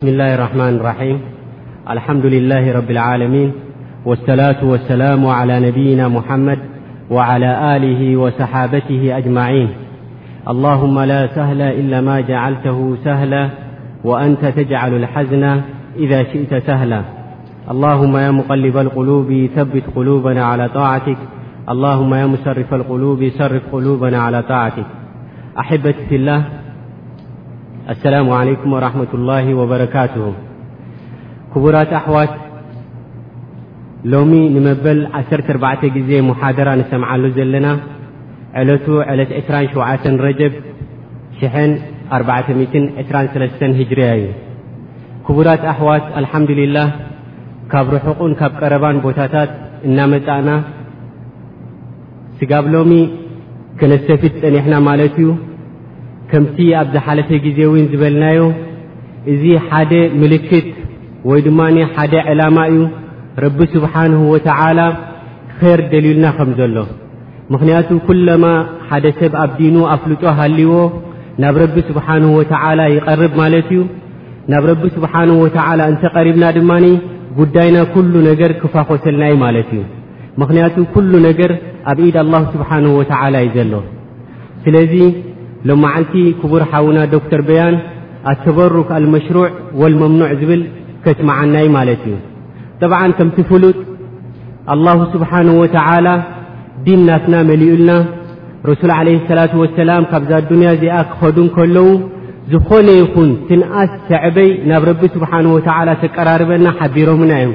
اسمالله الرحمن الرحيم - الحمد لله رب العالمين والصلاة والسلام على نبينا محمد وعلى آله وصحابته أجمعين اللهم لا سهل إلا ما جعلته سهلا وأنت تجعل الحزن إذا شئت سهلا اللهم يا مقلب القلوب ثبت قلوبنا على طاعتك اللهم يا مصرف القلوب صرف قلوبنا على طاعتك أحبتي في الله ኣሰላሙ ዓለይኩም ወራህመቱላሂ ወበረካቱሁ ክቡራት ኣሕዋት ሎሚ ንመበል ዓሰርተ ኣርባዕተ ግዜ ሙሓደራ ንሰምዓሉ ዘለና ዕለቱ ዕለት ዕስራን ሸውዓተን ረጀብ ሽሕን ኣርባዕተ ሚትን ዕስራን ሰለስተን ህጅርያ እዩ ክቡራት ኣሕዋት ኣልሓምዱሊላህ ካብ ርሑቕን ካብ ቀረባን ቦታታት እናመጻእና ስጋብ ሎሚ ከነስተፊት ጸኒሕና ማለት እዩ ከምቲ ኣብ ዝሓለፈ ግዜ እውን ዝበልናዮ እዚ ሓደ ምልክት ወይ ድማ ሓደ ዕላማ እዩ ረቢ ስብሓንሁ ወተዓላ ኼር ደልዩልና ከም ዘሎ ምኽንያቱ ኩለማ ሓደ ሰብ ኣብ ዲኑ ኣፍልጦ ሃልዎ ናብ ረቢ ስብሓንሁ ወተዓላ ይቐርብ ማለት እዩ ናብ ረቢ ስብሓንሁ ወተዓላ እንተቐሪብና ድማ ጉዳይና ኩሉ ነገር ክፋኾሰልና እዩ ማለት እዩ ምኽንያቱ ኩሉ ነገር ኣብ ኢድ ኣላሁ ስብሓንሁ ወተዓላ እዩ ዘሎ ስለዚ ሎማዓንቲ ክቡር ሓውና ዶክተር በያን ኣተበሩክ ኣልመሽሩዕ ወልመምኑዕ ዝብል ከስማዓናዩ ማለት እዩ ጠብዓን ከምቲ ፍሉጥ ኣላሁ ስብሓን ወተዓላ ዲን ናትና መሊኡልና ረሱል ዓለ ሰላት ወሰላም ካብዛ ኣዱንያ እዚኣ ክኸዱ እንከለዉ ዝኾነ ይኹን ትንኣስ ሰዕበይ ናብ ረቢ ስብሓን ወተዓላ ተቀራርበና ሓቢሮምና እዮም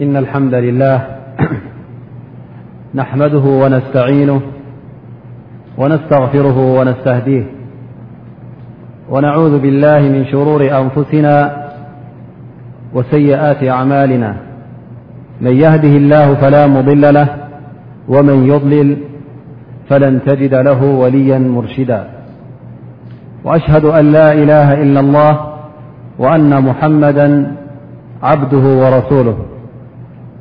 እن لحمደ لله نحمድه ونስتينه وስتغره ونስتهዲه ونعوذ بالله من شرور أنفسنا وسيئات أعمالنا من يهده الله فلا مضل له ومن يضلل فلن تجد له وليا مرشدا وأشهد أن لا إله إلا الله وأن محمدا عبده ورسوله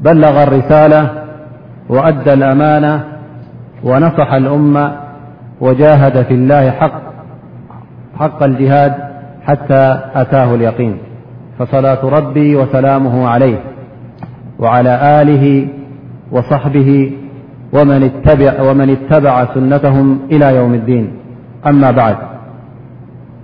بلغ الرسالة وأدى الأمانة ونصح الأم وجاهد في الله حق حق الجهاد حتى أتاه اليقين فصلاة ربي وسلامه عليه وعلى آله وصحبه ومن اتبع سنتهم إلى يوم الدين أما بعد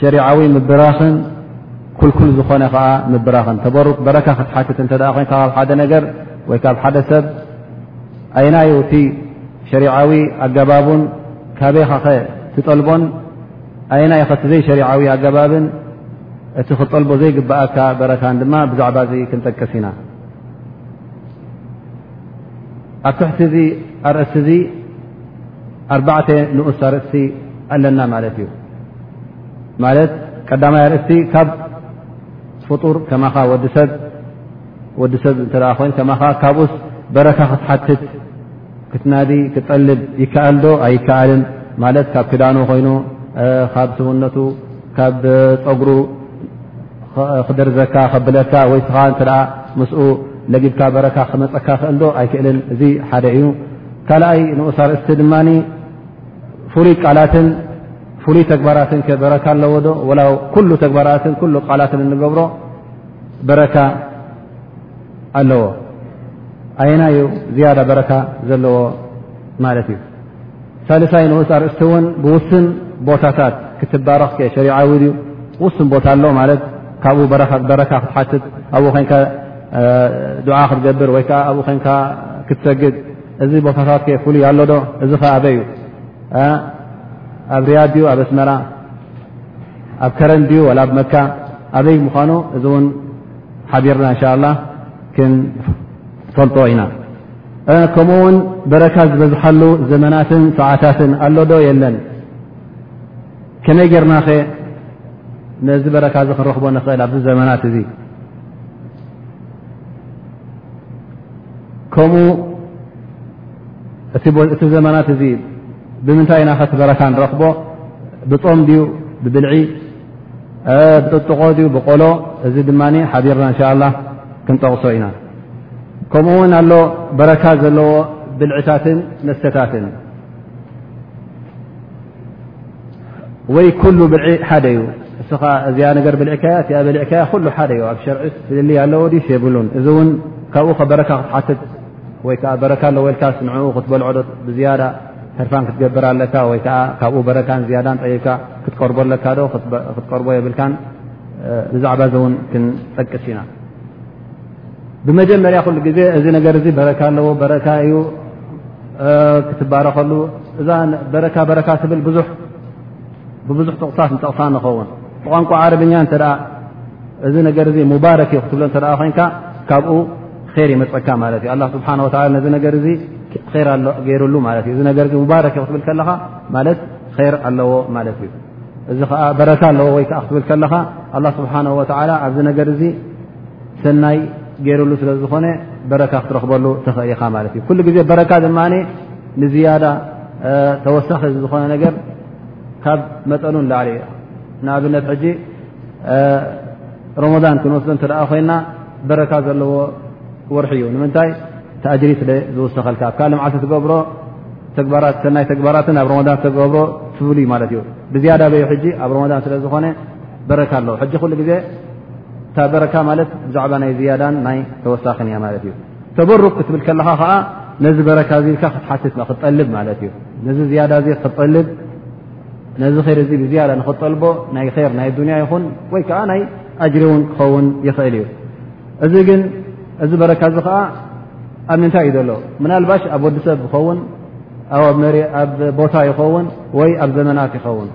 ሸሪዓዊ ምብራኽን ኩልኩል ዝኾነ ከዓ ምብራኽን ተበሩክ በረካ ክትሓትት እተ ኮይ ካብ ሓደ ነገር ወይ ካብ ሓደ ሰብ ኣይናዩ እቲ ሸሪዓዊ ኣገባቡን ካበይ ኸኸ ትጠልቦን ኣይናይ ኸቲ ዘይ ሸሪዓዊ ኣገባብን እቲ ክትጠልቦ ዘይግብኣካ በረካን ድማ ብዛዕባ እዚ ክንጠቅስ ኢና ኣብ ትሕቲ እዚ ኣርእስቲ እዚ ኣርባዕተ ንኡስ ኣርእስቲ ኣለና ማለት እዩ ማለት ቀዳማይ ኣርእስቲ ካብ ፍጡር ከማኻ ወዲሰብ ወዲ ሰብ እተ ኮይኑ ከማኻ ካብኡስ በረካ ክትሓትት ክትናዲ ክትጠልብ ይከኣል ዶ ኣይከኣልን ማለት ካብ ክዳኑ ኮይኑ ካብ ሰውነቱ ካብ ፀጉሩ ክደርዘካ ከብለካ ወይ ስኻ እተ ምስኡ ለጊብካ በረካ ክመፀካ ክእል ዶ ኣይክእልን እዚ ሓደ እዩ ካልኣይ ንኡስ ኣርእስቲ ድማ ፍሉይ ቃላትን ፍሉይ ተግባራትን ከ በረካ ኣለዎ ዶ ወላ ኩሉ ተግባራትን ኩሉ ቃላትን እንገብሮ በረካ ኣለዎ ኣየና ዩ ዝያዳ በረካ ዘለዎ ማለት እዩ ሳልሳይ ንኡስ ኣርእስቲ እውን ብውስን ቦታታት ክትባረኽ ከ ሸሪዓዊ ድዩ ውስን ቦታ ኣሎ ማለት ካብኡ በረካ ክትሓትት ኣብኡ ኮንካ ዱዓ ክትገብር ወይ ከዓ ኣብኡ ኮንካ ክትሰግድ እዚ ቦታታት ከ ፍሉይ ኣሎ ዶ እዚ ከ ኣበይ እዩ ኣብ ርያድ ድዩ ኣብ ኣስመራ ኣብ ከረን ድዩ ወላ ኣብ መካ ኣበይ ምዃኑ እዚ እውን ሓቢርና እንሻ ላ ክንፈልጦ ኢና ከምኡ ውን በረካ ዝበዝሓሉ ዘመናትን ሰዓታትን ኣሎ ዶ የለን ከመይ ጌርና ከ ነዚ በረካ እዚ ክንረኽቦ ንኽእል ኣብዚ ዘመናት እዚ ከምኡ እቲ ዘመናት እዚ ብምንታይ ኢና ከትበረካ ንረክቦ ብፆም ድዩ ብብልዒ ብጥጥቆ ድዩ ብቆሎ እዚ ድማ ሓቢርና እንሻ ላ ክንጠቕሶ ኢና ከምኡ ውን ኣሎ በረካ ዘለዎ ብልዕታትን መስተታትን ወይ ኩሉ ብልዒ ሓደ እዩ እስኻ እዚኣ ነገር ብልዕካያ እቲኣ ብልዕካያ ኩሉ ሓደ እዩ ኣብ ሸርዒ ፍልል ኣለዎ ዲስ የብሉን እዚ እውን ካብኡ ከ በረካ ክትሓትት ወይ ከዓ በረካ ኣለዎ ኢልካ ስንዕኡ ክትበልዖ ዶ ብዝያዳ ተርፋን ክትገብር ኣለካ ወይ ከዓ ካብኡ በረካን ዝያዳን ጠይብካ ክትቀርቦ ኣለካ ዶ ክትቀርቦ የብልካን ብዛዕባ እዚ እውን ክንጠቅስ ኢና ብመጀመርያ ኩሉ ግዜ እዚ ነገር እዚ በረካ ኣለዎ በረካ እዩ ክትባረከሉ እዛ በረካ በረካ ትብል ብዙ ብብዙሕ ጥቕሳት ንጠቕሳ ንኸውን ብቋንቋ ዓረብኛ እተ እዚ ነገር እዚ ሙባረክ እዩ ክትብሎ እተ ኮይንካ ካብኡ ር ይመፀካ ማለት እዩ ኣላ ስብሓን ወላ ነዚ ነገር እዚ ር ኣ ገይርሉ ማለት እዩ እዚ ነገር እዚ ሙባረክ እዩ ክትብል ከለኻ ማለት ር ኣለዎ ማለት እዩ እዚ ከዓ በረካ ኣለዎ ወይከዓ ክትብል ከለኻ ኣላ ስብሓን ወላ ኣብዚ ነገር እዚ ሰናይ ገይርሉ ስለ ዝኾነ በረካ ክትረክበሉ ተኽእል ኢኻ ማለት እዩ ኩሉ ግዜ በረካ ድማ ንዝያዳ ተወሳኺ ዝኾነ ነገር ካብ መጠኑ ንላዕሊ እዩ ንኣብነት ሕጂ ሮሞዳን ክንወስዶ እተ ኮይና በረካ ዘለዎ ወርሒ እዩ ንምንታይ ተእጅሪ ስለ ዝውሰኸልካ ብ ካል መዓልቲ ትገብሮ ተግባራት ሰናይ ተግባራትን ኣብ ሮሞዳን ተገብሮ ትፍሉዩ ማለት እዩ ብዝያዳ በይ ሕጂ ኣብ ሮሞዳን ስለ ዝኾነ በረካ ኣለዎ ሕጂ ኩሉ ግዜ እታ በረካ ማለት ብዛዕባ ናይ ዝያዳን ናይ ተወሳኺን እያ ማለት እዩ ተበሩክ ክትብል ከለኻ ከዓ ነዚ በረካ እዚ ኢልካ ክትሓትት ክትጠልብ ማለት እዩ ነዚ ዝያዳ እዚ ክትጠልብ ነዚ ር እዚ ብዝያዳ ንክትጠልቦ ናይ ር ናይ ዱንያ ይኹን ወይ ከዓ ናይ ኣጅሪ እውን ክኸውን ይኽእል እዩ እዚ ግን እዚ በረካ እዚ ከዓ ኣብ ምንታይ እዩ ዘሎ ምናልባሽ ኣብ ወዲ ሰብ ይኸውን ኣብ ቦታ ይኸውን ወይ ኣብ ዘመናት ይኸውን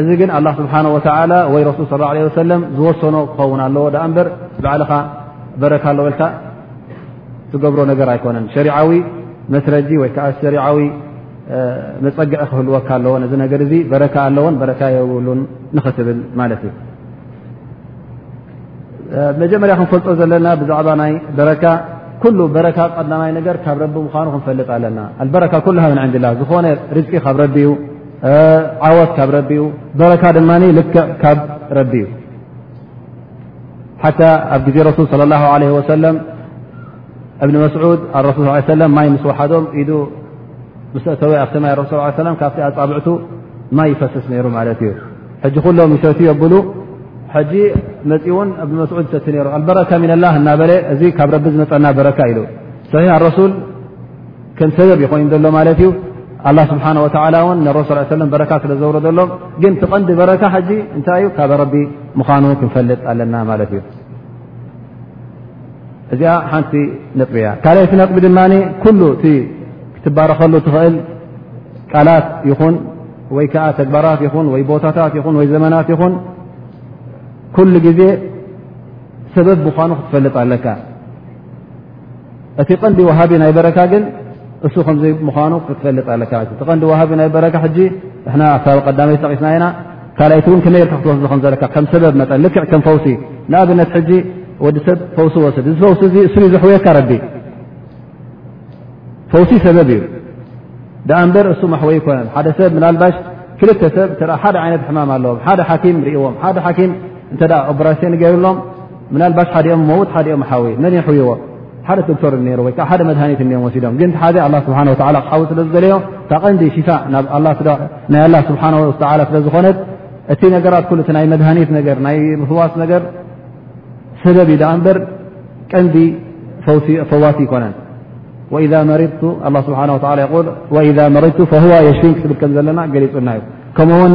እዚ ግን ኣላ ስብሓን ወተላ ወይ ረሱል ስ ለ ወሰለም ዝወሰኖ ክኸውን ኣለዎ ዳኣ እምበር ባዕልኻ በረካ ኣለዎ ኢልካ ትገብሮ ነገር ኣይኮነን ሸሪዓዊ መስረጂ ወይ ከዓ ሸሪዓዊ መፀግዒ ክህልወካ ኣለዎ ነዚ ነገር እዚ በረካ ኣለዎን በረካ የብሉን ንኽትብል ማለት እዩ መጀመርያ ክንፈልጦ ዘለና ብዛዕባ ናይ በረካ ኩሉ በረካ ቀዳማይ ነገር ካብ ረቢ ምኳኑ ክንፈልጥ ኣለና ኣልበረካ ኩሉሃ ምን ዕንድላ ዝኾነ ርዝቂ ካብ ረቢ እዩ ዓወት ካብ ረቢ ዩ በረካ ድማ ልክዕ ካብ ረቢ እዩ ሓታ ኣብ ግዜ ረሱል صለ ላ ለ ወሰለም እብኒ መስዑድ ኣረሱል ስ ሰለም ማይ ምስ ወሓዶም ኢዱ ምስ እተወ ኣብ ሰማይ ረሱ ስ ሰለም ካብቲ ኣፃብዕቱ ማይ ይፈስስ ነይሩ ማለት እዩ ሕጂ ኩሎም ይሰት የብሉ ሕጂ መፂ እውን እብኒ መስዑድ ይሰቲ ነይሩ ኣልበረካ ሚንላህ እናበለ እዚ ካብ ረቢ ዝመፀና በረካ ኢሉ ሰሒሕ ኣረሱል ከም ሰበብ ይኮይኑ ዘሎ ማለት እዩ ኣላ ስብሓን ወተላ እውን ንረሱ ስ ሰለም በረካ ስለ ዘውረደሎም ግን ትቐንዲ በረካ ሕጂ እንታይ እዩ ካብ ረቢ ምዃኑ ክንፈልጥ ኣለና ማለት እዩ እዚኣ ሓንቲ ነጥቢ እያ ካልይቲ ነጥቢ ድማ ኩሉ እቲ ክትባረኸሉ ትኽእል ቃላት ይኹን ወይ ከዓ ተግባራት ይኹን ወይ ቦታታት ይኹን ወይ ዘመናት ይኹን ኩሉ ግዜ ሰበብ ምዃኑ ክትፈልጥ ኣለካ እቲ ቀንዲ ወሃቢ ናይ በረካ ግን እሱ ከምዘ ምኳኑ ክትፈልጥ ኣለካ እቲ ቀንዲ ወሃቢ ናይ በረካ ሕጂ ንሕና ካብ ቀዳመይ ጠቂስና ኢና ካልኣይቲ እውን ከመይ ርካ ክትወስዱ ከም ዘለካ ከም ሰበብ መጠን ልክዕ ከም ፈውሲ ንኣብነት ሕጂ ወዲ ሰብ ፈውሲ ወስድ እዚ ፈውሲ እዚ እሱዩ ዘሕውየካ ረቢ ፈውሲ ሰበብ እዩ ደኣ እምበር እሱ መሕወይ ይኮነን ሓደ ሰብ ምናልባሽ ክልተ ሰብ ሓደ ዓይነት ሕማም ኣለዎም ሓደ ሓኪም ርእዎም ሓደ ሓኪም እንተ ኦፕራሲዮን ገይሩሎም ምናልባሽ ሓዲኦም መውት ሓዲኦም ሓዊ መን የሕውይዎ ሓደ ዶክተር ነይሩ ወይ ከዓ ሓደ መድሃኒት እኒኦም ወሲዶም ግን ሓደ ኣላ ስብሓን ወላ ክሓዊ ስለ ዝደለዮ እታ ቀንዲ ሽፋ ናይ ኣላ ስብሓን ወላ ስለ ዝኾነት እቲ ነገራት ኩሉ እቲ ናይ መድሃኒት ነገር ናይ ምፍዋስ ነገር ሰበብ እዩ ዳኣ እምበር ቀንዲ ፈዋሲ ይኮነን ወኢዛ መሪቱ ኣላ ስብሓን ወላ ል ወኢዛ መሪቱ ፈህዋ የሽፊን ክትብል ከም ዘለና ገሊፁልና እዩ ከምኡውን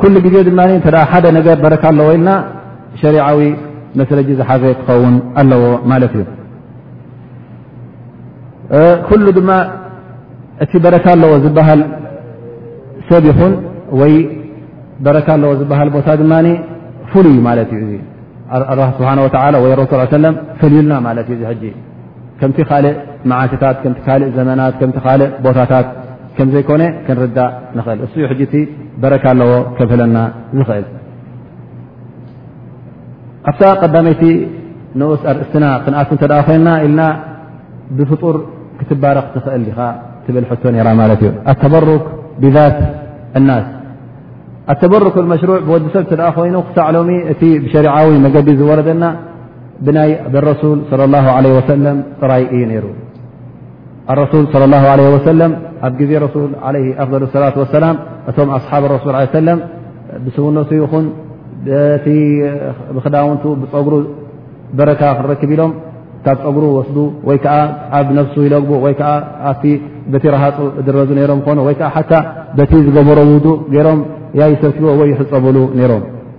ኩሉ ግዜ ድማ እተ ሓደ ነገር በረካ ኣለዎ ኢልና ሸሪዓዊ መስረጂ ዝሓዘ ክኸውን ኣለዎ ማለት እዩ ኩሉ ድማ እቲ በረካ ኣለዎ ዝበሃል ሰብ ይኹን ወይ በረካ ኣለዎ ዝበሃል ቦታ ድማ ፍሉይ ማለት እዩ እ ስብሓ ወ ወይ ረሱል ሰለም ፈልዩልና ማለት እዩ ሕጂ ከምቲ ካልእ መዓልትታት ከምቲ ካልእ ዘመናት ከምቲ ካልእ ቦታታት ከም ዘይኮነ ክንርዳእ ንኽእል እሱ ዩ ሕጂ እቲ በረካ ኣለዎ ከብህለና ዝኽእል ኣብታ ቀዳመይቲ ንኡስ ኣርእስትና ክንኣት እንተ ኮይና ኢልና ብፍጡር ክትባረኽ ትኽእል ዲኻ ትብል ሕቶ ነራ ማለት እዩ ኣተበሩክ ብዛት እናስ ኣተበሩክ መሽሩዕ ብወዲ ሰብ እተ ኮይኑ ክሳዕ ሎሚ እቲ ብሸሪዓዊ መገዲ ዝወረደና ብናይ ረሱል صለ ላ ለ ወሰለም ጥራይ እዩ ነይሩ ኣረሱል صለ ላ ለ ወሰለም ኣብ ግዜ ረሱል ለ ኣፍضል ሰላት ወሰላም እቶም ኣስሓብ ረሱል ለ ሰለም ብስውነቱ ይኹን ቲ ብክዳውንቱ ብፀጉሩ በረካ ክንረክብ ኢሎም ካብ ፀጉሩ ወስዱ ወይ ከዓ ኣብ ነፍሱ ይለግቡ ወይ ከዓ ኣብቲ በቲ ረሃፁ እድረዙ ነይሮም ኾኑ ወይ ከዓ ሓታ በቲ ዝገበሮ ውዱእ ገይሮም ያ ይሰትዎ ወይ ይሕፀብሉ ነይሮም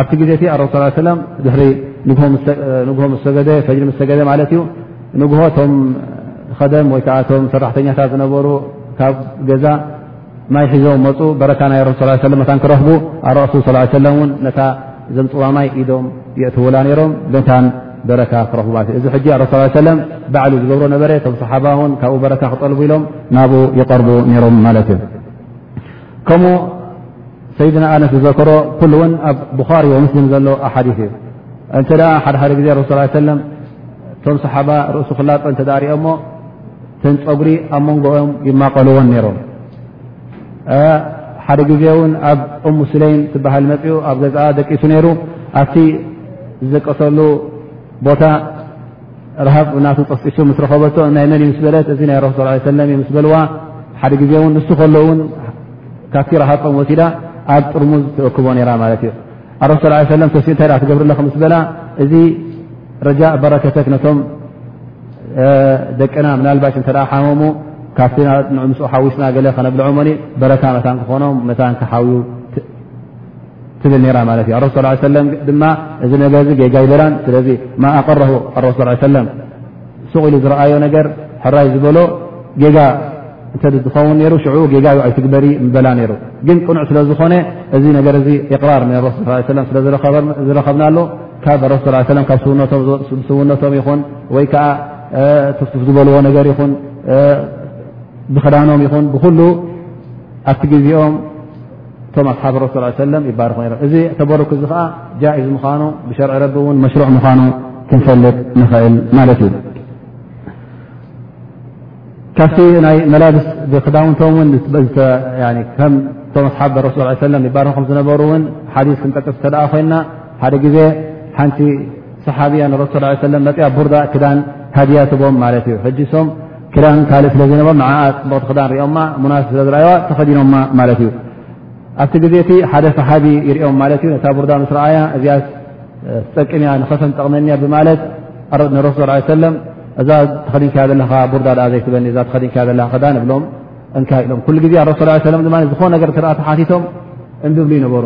ኣብቲ ግዜ እቲ ኣረሱ ስ ሰለም ድሕሪ ንግሆ ምስ ሰገደ ፈጅሪ ምስ ሰገደ ማለት እዩ ንግሆ እቶም ኸደም ወይ ከዓ እቶም ሰራሕተኛታት ዝነበሩ ካብ ገዛ ማይ ሒዞም መፁ በረካ ናይ ረሱ ስ ሰለም መታን ክረኽቡ ኣረሱ ስ ሰለም እውን ነታ ዘምፅዋ ማይ ኢዶም የእትውላ ነይሮም መታን በረካ ክረኽቡ ማለት እዩ እዚ ሕጂ ኣረሱ ስ ሰለም ባዕሉ ዝገብሮ ነበረ እቶም ሰሓባ እውን ካብኡ በረካ ክጠልቡ ኢሎም ናብኡ ይቐርቡ ነይሮም ማለት እዩ ከምኡ ሰይድና ኣነስ ዝዘከሮ ኩሉ እውን ኣብ ቡኻሪ ወሙስሊም ዘሎ ኣሓዲት እዩ እንተ ሓደ ሓደ ግዜ ረሱ ስ ሰለም እቶም ሰሓባ ርእሱ ክላፀ እተ ሪኦ ሞ ተን ፀጉሪ ኣብ መንጎኦም ይማቀልዎን ነይሮም ሓደ ግዜ እውን ኣብ እሙ ስለይም ትበሃል መፅኡ ኣብ ገዛኣ ደቂሱ ነይሩ ኣብቲ ዝደቀሰሉ ቦታ ረሃብ እናቱ ጠፊሱ ምስ ረኸበቶ ናይ መን እዩ ምስ በለት እዚ ናይ ረሱ ስ ሰለም እዩ ምስ በልዋ ሓደ ግዜ እውን ንሱ ከሎ እውን ካብቲ ረሃፆም ወሲዳ ኣብ ጥርሙዝ ትእክቦ ነራ ማለት እዩ ኣረሱ ስ ሰለም ተሲኡ እንታይ ኣ ትገብርለክ ምስ በላ እዚ ረጃ በረከተክ ነቶም ደቅና ምናልባሽ እተ ሓመሙ ካብቲ ን ምስ ሓዊስና ገለ ከነብልዖሞኒ በረካ መታን ክኾኖም መታን ክሓውዩ ትብል ነራ ማለት እዩ ኣረሱ ስ ሰለም ድማ እዚ ነገር ዚ ጌጋ ይበላን ስለዚ ማ ኣቀረሁ ኣረሱ ስ ሰለም ሱቕ ኢሉ ዝረኣዮ ነገር ሕራይ ዝበሎ ጌጋ እንተ ዝኸውን ነሩ ሽዑ ጌጋ ዩ ኣይትግበሪ ምበላ ነይሩ ግን ቅኑዕ ስለ ዝኾነ እዚ ነገር እዚ እቅራር ን ረሱ ስ ሰለም ስለ ዝረኸብና ኣሎ ካብ ረሱ ስ ሰለም ካብ ስውነቶም ይኹን ወይ ከዓ ትፍትፍ ዝበልዎ ነገር ይኹን ብክዳኖም ይኹን ብኩሉ ኣብቲ ግዜኦም እቶም ኣስሓብ ረሱ ስ ሰለም ይባርኹ ነሮም እዚ ተበርክ እዚ ከዓ ጃኢዝ ምዃኑ ብሸርዒ ረቢ እውን መሽሩዕ ምዃኑ ክንፈልጥ ንኽእል ማለት እዩ ካብቲ ናይ መላብስ ብክዳውንቶም ውን ከም እቶም ኣስሓብ ረሱ ስ ሰለም ይባርኹ ከም ዝነበሩ እውን ሓዲስ ክንጠቅስ እተደኣ ኮይና ሓደ ግዜ ሓንቲ ሰሓብያ ንረሱ ስ ሰለም መፅኣ ቡርዳ ክዳን ሃድያ ትቦም ማለት እዩ ሕጂሶም ክዳን ካልእ ስለ ዘይነበ ንዓኣ ፅቡቕቲ ክዳን ሪኦማ ሙናስ ስለ ዝረኣይዋ ተኸዲኖማ ማለት እዩ ኣብቲ ግዜ እቲ ሓደ ሰሓቢ ይርኦም ማለት እዩ ነታ ቡርዳ ምስ ረኣያ እዚኣ ትጠቅም እያ ንኸፈን ጠቕመኒ እያ ብማለት ንረሱል ስ ሰለም እዛ ተኸዲንካያ ዘለኻ ቡርዳ ኣ ዘይትበኒ እዛ ተኸዲንካያ ዘለካ ክዳን እብሎም እንታይ ኢሎም ኩሉ ግዜ ረሱ ስ ሰለም ድማ ዝኾነ ነገር እተ ተሓቲቶም እንብሉ ይነበሩ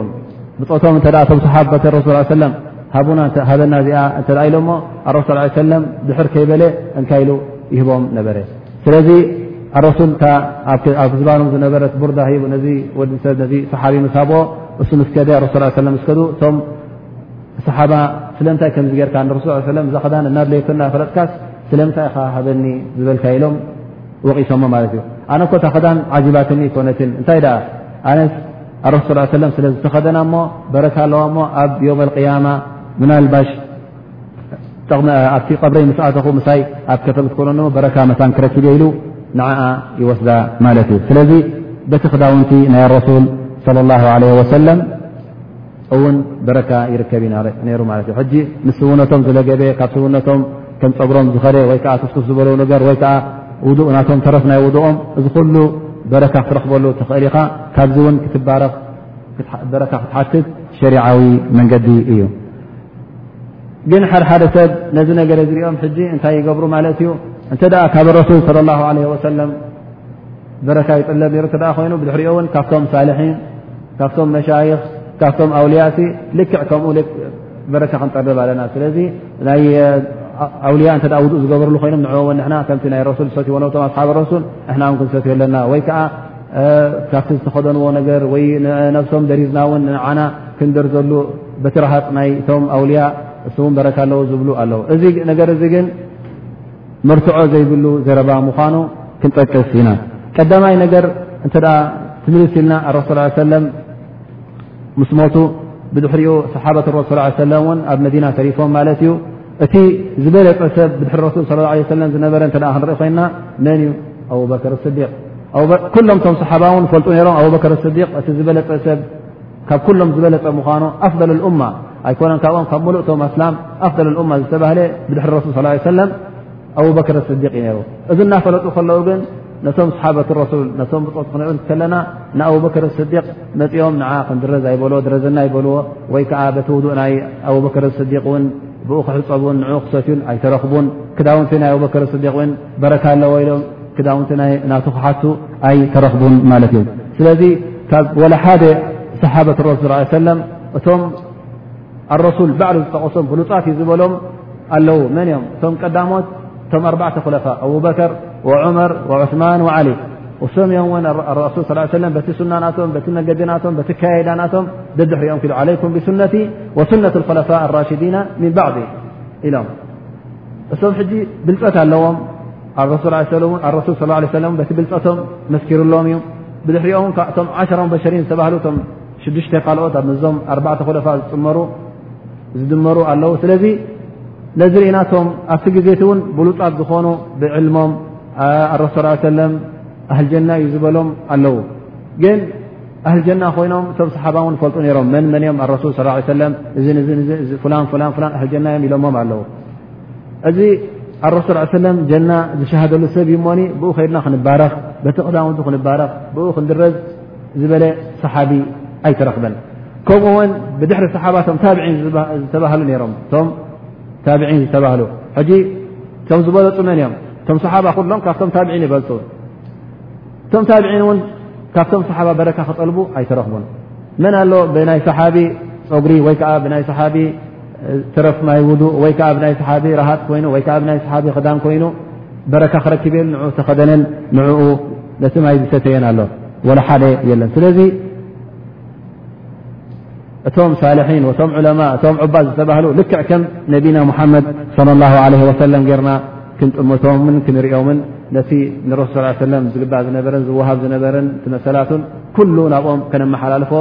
ብፆቶም እተ ቶም ሰሓበት ረሱ ሰለም ሃቡና ሃበና እዚኣ እተ ኢሎ ሞ ኣረሱ ሰለም ድሕር ከይበለ እንታይ ኢሉ ይህቦም ነበረ ስለዚ ኣረሱል ኣብ ዝባኖም ዝነበረት ቡርዳ ሂቡ ነዚ ወዲሰብ ነዚ ሰሓቢ ምስሃብኦ እሱ ምስከደ ረሱ ሰለ ምስከዱ እቶም ሰሓባ ስለምንታይ ከምዚ ጌርካ ንረሱ ሰለም እዛ ክዳን እናድለየክና ፈለጥካስ ስለምንታይ ኢኻ ሃበኒ ዝበልካ ኢሎም ወቒሶሞ ማለት እዩ ኣነ ኮታ ክዳን ዓዚባትኒ ኮነትን እንታይ ደኣ ኣነ ኣረሱ ስ ሰለም ስለ ዝተኸደና እሞ በረካ ኣለዋ እሞ ኣብ ዮም ኣልቅያማ ምናልባሽ ኣብቲ ቀብረይ ምስኣተኹ ምሳይ ኣብ ከፈል ክትኮነኖ በረካ መታን ክረክብ ኢሉ ንዓኣ ይወስዳ ማለት እዩ ስለዚ በቲ ክዳውንቲ ናይ ረሱል ለ ላ ለ ወሰለም እውን በረካ ይርከብ ነሩ ማለት እዩ ሕጂ ምስ ስውነቶም ዝለገበ ካብ ስውነቶም ከም ፀጉሮም ዝኸደ ወይ ከዓ ትስኩስ ዝበለው ነገር ወይ ከዓ ውዱእ ናቶም ተረፍ ናይ ውድኦም እዚ ኩሉ በረካ ክትረኽበሉ ትኽእል ኢኻ ካብዚ እውን ክትባረኽ በረካ ክትሓትት ሸሪዓዊ መንገዲ እዩ ግን ሓደ ሓደ ሰብ ነዚ ነገር ዝሪኦም ሕጂ እንታይ ይገብሩ ማለት እዩ እንተ ደኣ ካብ ረሱል ስለ ላ ለ ወሰለም በረካ ይጥለ ሩ እ ኮይኑ ብድሕሪኦ ውን ካብቶም ሳልሒን ካብቶም መሻይኽ ካብቶም ኣውልያሲ ልክዕ ከምኡ በረካ ክንጠርብ ኣለና ስለዚ ናይ ኣውልያ እተ ውእ ዝገበርሉ ኮይኖም ን ን ከምቲ ናይ ረሱል ዝሰትዎ ቶም ኣስሓብ ረሱል ንና ውን ክንሰትዮ ኣለና ወይ ከዓ ካብቲ ዝተኸደንዎ ነገር ወይ ነብሶም ደሪዝና ውን ንዓና ክንደር ዘሉ በቲ ረሃፅ ናይቶም ኣውልያ እሱውን በረካ ኣለዎ ዝብሉ ኣለዉ እዚ ነገር እዚ ግን መርትዖ ዘይብሉ ዘረባ ምዃኑ ክንጠቅስ ኢና ቀዳማይ ነገር እንተ ትምልስ ኢልና ኣረሱ ሰለ ምስ ሞቱ ብድሕሪኡ ሰሓበት ረሱ ሰለ ን ኣብ መዲና ተሪፎም ማለት እዩ እቲ ዝበለፀ ሰብ ብድሕሪ ረሱል ስ ለ ሰለ ዝነበረ እተ ክንርኢ ኮይና መን እዩ ኣቡበከር ስዲቅ ኩሎም ቶም ሰሓባ ውን ፈልጡ ነሮም ኣቡበከር ስዲቅ እቲ ዝበለፀ ሰብ ካብ ኩሎም ዝበለፀ ምኑ ኣፍضል እማ ኣይኮነ ካብኦም ካብ መሉእቶም ኣስላም ኣፍል እማ ዝተባህለ ብድሕሪ ረሱል ስ ሰለም ኣቡበክር ስዲቅ እዩ ነሩ እዚ እናፈለጡ ከለዉ ግን ነቶም ሰሓበት ረሱል ነቶም ብፆት ክንዕ ከለና ንኣብበክር ስዲቅ መፂኦም ንዓ ክንድረዝ ኣይበልዎ ድረዘና ይበልዎ ወይ ከዓ በቲ ውዱእ ናይ ኣቡበክር ስዲቅ ውን ብኡ ክሕፀቡን ን ክሰትዩን ኣይተረኽቡን ክዳውንቲ ናይ ኣቡበክር ስዲቅ ን በረካ ኣለዎ ኢሎም ክዳውንቲ ናቱ ክሓቱ ኣይ ተረኽቡን ማለት እዩ ስለዚ ካብ ወላ ሓደ ሰሓበት ረሱ ስ ሰለም እቶም ኣረሱል ባዕሉ ዝጠቐሶም ብሉፃት እዩ ዝበሎም ኣለዉ መን እዮም እቶም ቀዳሞት እቶም ኣርባዕተ ኩለፋ ኣቡበከር ወዑመር ወዑስማን ዓሊ እሶም እዮም ን ኣረሱል ስ ሰለ በቲ ሱና ናቶም በቲ መገዲ ናቶም በቲ ካየዳ ናቶም ደድሕሪኦም ኪሉ ዓለይኩም ብሱነቲ ወሱነት ኮለፋ ኣራሽዲና ምን ባዕዲ ኢሎም እሶም ሕጂ ብልፀት ኣለዎም ኣ ረሱል ስ ለ በቲ ብልፀቶም መስኪሩሎም እዩ ብድሕሪኦም እቶም ዓሸራ በሸሪን ዝተባህሉ እቶም ሽዱሽተ ካልኦት ኣብዞም ኣርባዕተ ኮለፋ ዝፅመሩ ዝድመሩ ኣለዉ ስለዚ ነዚ ርእናቶም ኣብቲ ግዜቲ እውን ብሉፃት ዝኾኑ ብዕልሞም ኣረሱ ሰለም ኣህልጀና እዩ ዝበሎም ኣለዉ ግን ኣህል ጀና ኮይኖም እቶም ሰሓባ ውን ፈልጡ ነሮም መን መን እዮም ኣረሱል ስ ሰለም እዚ ፍላን ፍላን ፍላን ኣህል ጀና እዮም ኢሎሞም ኣለዉ እዚ ኣረሱል ሰለም ጀና ዝሸሃደሉ ሰብ እዩ ሞኒ ብኡ ከይድና ክንባረኽ በቲ ቅዳውንቱ ክንባረኽ ብኡ ክንድረዝ ዝበለ ሰሓቢ ኣይተረኽበን ከምኡ ውን ብድሕሪ ሰሓባ እቶም ታብዒን ዝተባህሉ ነሮም እቶም ታብዒን ዝተባህሉ ሕጂ እቶም ዝበለፁ መን እዮም እቶም ሰሓባ ኩሎም ካብቶም ታብዒን ይበልፁ እቶም ታብዒን እውን ካብቶም ሰሓባ በረካ ክጠልቡ ኣይተረኽቡን መን ኣሎ ብናይ ሰሓቢ ፀጉሪ ወይከዓ ብናይ ሰሓቢ ትረፍ ማይ ውዱእ ወይከዓ ብናይ ሰሓቢ ረሃፅ ኮይኑ ወይከዓ ብናይ ሰሓቢ ክዳን ኮይኑ በረካ ክረክብ የል ንኡ ተኸደነን ንዕኡ ነቲ ማይ ዝሰተየን ኣሎ ወላ ሓደ የለን ስለዚ እቶም ሳልሒን ቶም ዑለማ እቶም ዑባ ዝተባህሉ ልክዕ ከም ነቢና ሙሓመድ ለ ላ ለ ወሰለም ገርና ክንጥምቶምን ክንሪኦምን ነቲ ንረሱ ስ ሰለም ዝግባእ ዝነበረን ዝወሃብ ዝነበረን መሰላቱን ኩሉ ናብኦም ከነመሓላልፎ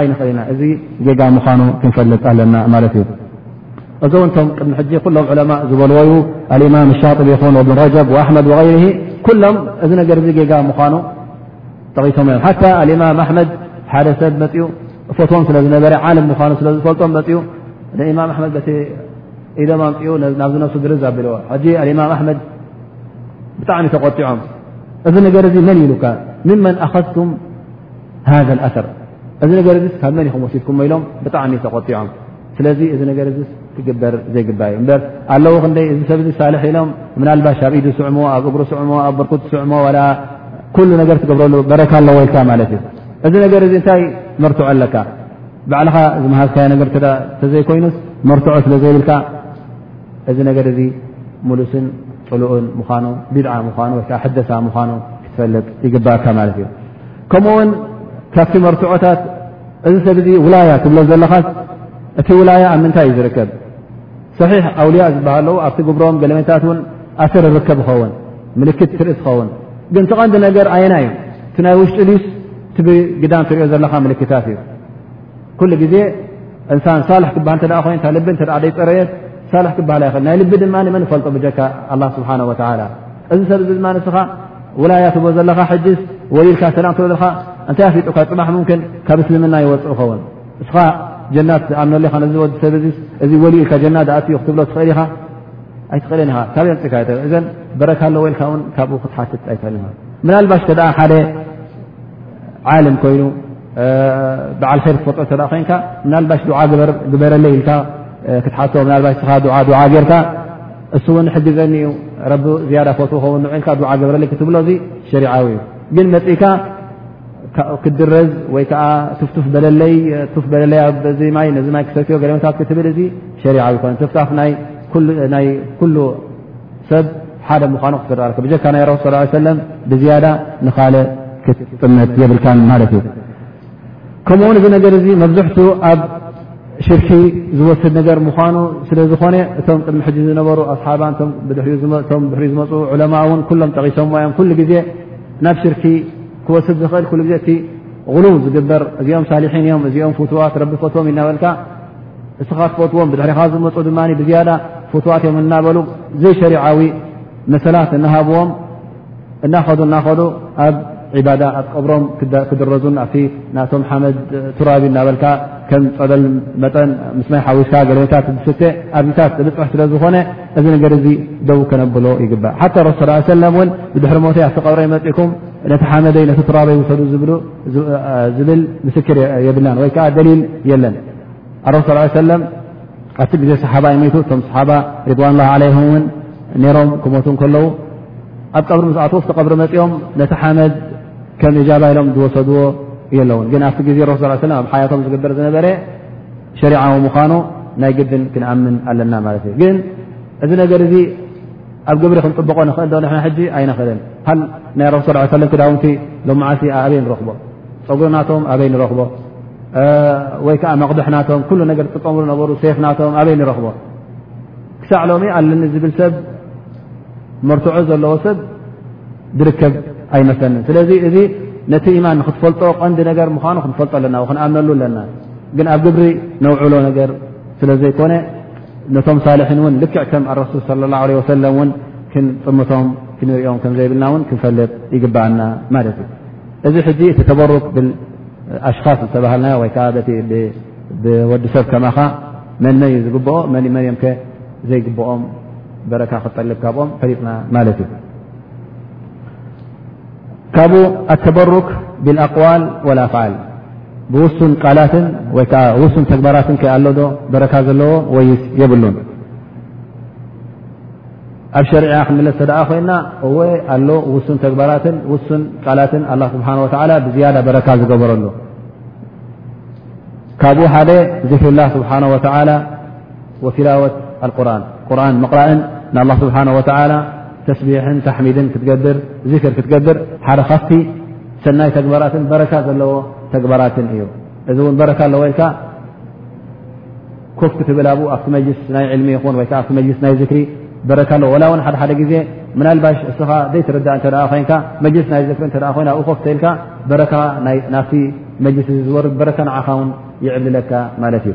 ኣይንኽእል ኢና እዚ ጌጋ ምዃኑ ክንፈልጥ ኣለና ማለት እዩ እዚ እውን እቶም ቅድሚ ሕጂ ኩሎም ዕለማ ዝበልዎ ዩ ኣልእማም ሻጥብ ይኹን እብን ረጀብ ኣሕመድ ወغይር ኩሎም እዚ ነገር እዚ ጌጋ ምዃኑ ጠቒሶም እዮም ሓታ ኣልእማም ኣሕመድ ሓደ ሰብ መፅኡ ፈትዎም ስለ ዝነበረ ዓለም ምዃኑ ስለ ዝፈልጦም መፅኡ ንእማም ኣሕመድ ኢሎም ኣምፅኡ ናብዚ ነሱ ግርዝ ኣቢልዎ ሕጂ ኣልእማም ኣሕመድ ብጣዕሚ ተቆጢዖም እዚ ነገር እዚ መን ኢሉካ ምመን ኣኸዝቱም ሃዘ ኣሰር እዚ ነገር እዚ ካብ መን ኢኹም ወሲድኩሞ ኢሎም ብጣዕሚ ተቆጢዖም ስለዚ እዚ ነገር እዚ ክግበር ዘይግባ እዩ እበር ኣለዉ ክንደይ እዚ ሰብ ዚ ሳልሒ ኢሎም ምናልባሽ ኣብ ኢዱ ስዕምዎ ኣብ እግሩ ስዕምዎ ኣብ ብርኩት ስዕሞ ዋላ ኩሉ ነገር ትገብረሉ በረካ ኣለዎ ኢልካ ማለት እዩ እዚ ነገር እዚ እንታይ መርትዖ ኣለካ ባዕልኻ ዝመሃዝካዮ ነገር ተዘይኮይኑስ መርትዖ ስለ ዘይብልካ እዚ ነገር እዚ ሙሉስን ፅሉኡን ምኳኑ ቢድዓ ምኳኑ ወይከ ሕደሳ ምኳኑ ክትፈልጥ ይግባእካ ማለት እዩ ከምኡ ውን ካብቲ መርትዖታት እዚ ሰብ ዚ ውላያ ትብሎ ዘለኻስ እቲ ውላያ ኣብ ምንታይ እዩ ዝርከብ ሰሒሕ ኣውልያ ዝበሃለዉ ኣብቲ ግብሮም ገለመታት ን ኣሰር ርከብ ይኸውን ምልክት ትርኢ ትኸውን ግን ተቐንዲ ነገር ኣየና እዩ እቲ ናይ ውሽጢ ሊስ እቲ ብግዳም ትሪኦ ዘለኻ ምልክታት እዩ ኩሉ ግዜ እንሳን ሳልሕ ክበሃል እተ ኮይን ታ ልቢ እተ ደይፀረየት ሳልሕ ክበሃል ኣይኽእል ናይ ልቢ ድማ መን ፈልጦ ብጀካ ኣላ ስብሓን ወተላ እዚ ሰብ እዚ ድማ ንስኻ ውላያ ትቦ ዘለኻ ሕጅስ ወሊልካ ሰላም ትበ ዘለካ እንታይ ኣፍሊጡካ ፅባሕ ምምክን ካብ እስልምና ይወፅእ ኸውን እስኻ ጀናት ዝኣምነሉ ኢኻ ነዚ ወዲ ሰብ እዚ እዚ ወል ኢልካ ጀና ዝኣትዩ ክትብሎ ትኽእል ኢኻ ኣይትኽእልን ኢኻ ካብ ዮምፅካ እዘን በረካ ኣለዎ ኢልካ ውን ካብኡ ክትሓትት ኣይትኽእል ኢኻ ምናልባሽ ከኣ ሓደ ዓልም ኮይኑ በዓል ር ትፈልጦ እተ ኮንካ ምናልባሽ ዱዓ ግበረለይ ኢልካ ክትሓቶ ናባሽ ስኻ ዓ ጌርካ እሱ እውን ሕግዘኒ እዩ ረቢ ዝያዳ ፈት ኸውን ን ኢልካ ዓ ግበረለይ ክትብሎ እዚ ሸሪዓዊ እዩ ግን መፅእካ ክድረዝ ወይ ከዓ ትፍቱፍ በለለይ ቱፍ በለለይ ኣዚ ማይ ነዚ ማይ ክሰትዮ ገለመታት ክትብል እዚ ሸሪዓዊ ይኮነ ትፍታፍ ናይ ኩሉ ሰብ ሓደ ምዃኑ ክትረኣካ ብጀካ ናይ ረሱ ስ ሰለ ብዝያዳ ንኻልእ ክትጥመት የብልካን ማለት እዩ ከምኡውን እዚ ነገር እዚ መብዝሕቱ ኣብ ሽርኪ ዝወስድ ነገር ምዃኑ ስለ ዝኾነ እቶም ቅድሚ ሕጂ ዝነበሩ ኣስሓባ ቶም ብድሕሪቶም ድሕሪ ዝመፁ ዑለማ እውን ኩሎም ጠቒሶም እዮም ኩሉ ግዜ ናብ ሽርኪ ክወስድ ዝኽእል ኩሉ ግዜ እቲ غሉው ዝግበር እዚኦም ሳሊሒን እዮም እዚኦም ፍትዋት ረቢ ፈትዎም ኢናበልካ እስኻ ትፈትዎም ብድሕሪኻ ዝመፁ ድማ ብዝያዳ ፍትዋት እዮም እናበሉ ዘይሸሪዓዊ መሰላት እናሃብዎም እናኸዱ እናኸዱ ኣብ ዒባዳ ኣብ ቀብሮም ክድረዙን ኣብቲ ናቶም ሓመድ ቱራቢ እናበልካ ከም ፀበል መጠን ምስ ናይ ሓዊስካ ገለታት ዝስተ ኣብዚታት ዝብፅሕ ስለ ዝኾነ እዚ ነገር እዚ ደው ከነብሎ ይግባእ ሓታ ረሱ ስ ሰለም እውን ብድሕሪ ሞተይ ኣብቲ ቀብረይ መፅእኩም ነቲ ሓመደይ ነቲ ትራበይ ውሰዱ ዝብል ምስክር የብልና ወይ ከዓ ደሊል የለን ኣሮ ስ ሰለም ኣብቲ ግዜ ሰሓባ ዩ መይቱ እቶም ሰሓባ ሪድዋን ላ ዓለይም እውን ነሮም ክሞቱ ከለዉ ኣብ ቀብሪ ምስኣትዎ ቲ ቀብሪ መፅኦም ነቲ ሓመድ ከም እጃባ ኢሎም ዝወሰድዎ የለውን ግን ኣብቲ ግዜ ረሱ ስ ኣብ ሓያቶም ዝግበር ዝነበረ ሸሪዓዊ ምዃኑ ናይ ግድን ክንኣምን ኣለና ማለት እዩ ግን እዚ ነገር እዚ ኣብ ግብሪ ክንጥብቆ ንኽእል ዶ ንሕና ሕጂ ኣይንኽእልን ሃል ናይ ረሱ ስ ሰለም ክዳውንቲ ሎመዓሲ ኣበይ ንረኽቦ ፀጉሪ ናቶም ኣበይ ንረኽቦ ወይ ከዓ መቕድሕ ናቶም ኩሉ ነገር ዝጥቀምሉ ነበሩ ሴፍ ናቶም ኣበይ ንረኽቦ ክሳዕ ሎሚ ኣለኒ ዝብል ሰብ መርትዖ ዘለዎ ሰብ ዝርከብ ኣይመስለኒን ስለዚ እዚ ነቲ ኢማን ንክትፈልጦ ቀንዲ ነገር ምኳኑ ክንፈልጦ ኣለና ክንኣምነሉ ኣለና ግን ኣብ ግብሪ ነውዕሎ ነገር ስለ ዘይኮነ ነቶም ሳልሒን እውን ልክዕ ከም ኣረሱል صለ ላه ለ ወሰለም እውን ክንጥምቶም ክንሪኦም ከም ዘይብልና እውን ክንፈልጥ ይግብኣና ማለት እዩ እዚ ሕጂ እቲ ተበሩክ ብኣሽኻስ ዝተባሃልናዮ ወይ ከዓ በቲ ብወዲ ሰብ ከማኻ መን መን እዩ ዝግብኦ መን መን እዮም ከ ዘይግብኦም በረካ ክጠልብ ካብኦም ፈሪጥና ማለት እዩ ካብኡ ኣተበሩክ ብልኣቅዋል ወልኣፍዓል ብውሱን ቃላትን ወይ ከዓ ውሱን ተግባራትን ከ ኣሎ ዶ በረካ ዘለዎ ወይስ የብሉን ኣብ ሸሪዓ ክንምለስ ተደኣ ኮይና እወ ኣሎ ውሱን ተግባራትን ውሱን ቃላትን ኣላ ስብሓን ወተዓላ ብዝያዳ በረካ ዝገበረሉ ካብኡ ሓደ ዚክርላ ስብሓን ወተዓላ ወትላወት ኣልቁርን ቁርን ምቕራእን ንኣላ ስብሓን ወተዓላ ተስቢሕን ታሕሚድን ክትገብር ዚክር ክትገብር ሓደ ካፍቲ ሰናይ ተግባራትን በረካ ዘለዎ ተግባራትን እዩ እዚ እውን በረካ ኣለዎ ኢልካ ኮፍ ክትብል ኣብኡ ኣብቲ መጅልስ ናይ ዕልሚ ይኹን ወይከዓ ኣብቲ መጅልስ ናይ ዝክሪ በረካ ኣለዎ ወላ እውን ሓደ ሓደ ግዜ ምናልባሽ እስኻ ዘይትርዳእ እተ ኮይንካ መጅልስ ናይ ዝክሪ እተ ኮይና ኣብኡ ኮፍ ተኢልካ በረካ ናብቲ መጅልስ እ ዝወርድ በረካ ንዓኻ ውን ይዕብልለካ ማለት እዩ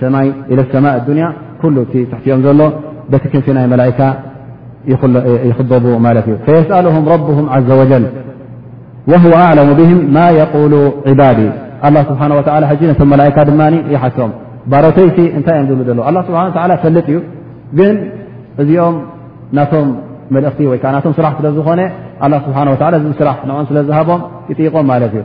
ሰማይ ኢለ ሰማእ ኣዱንያ ኩሉ እቲ ትሕቲኦም ዘሎ በቲ ክንፊ ናይ መላእካ ይኽበቡ ማለት እዩ ፈየስኣሉሁም ረብሁም ዘ ወጀል ወህወ ኣዕለሙ ብህም ማ የቁሉ ዕባዲ ኣላ ስብሓን ወላ ሕጂ ነቶም መላእካ ድማ ይሓቶም ባሮተይሲ እንታይ እዮም ዝብሉ ዘለ ኣላ ስብሓን ወላ ፈልጥ እዩ ግን እዚኦም ናቶም መልእኽቲ ወይ ከዓ ናቶም ስራሕ ስለ ዝኾነ ኣላ ስብሓን ወላ እዚ ስራሕ ንኦም ስለ ዝሃቦም ይጥይቖም ማለት እዩ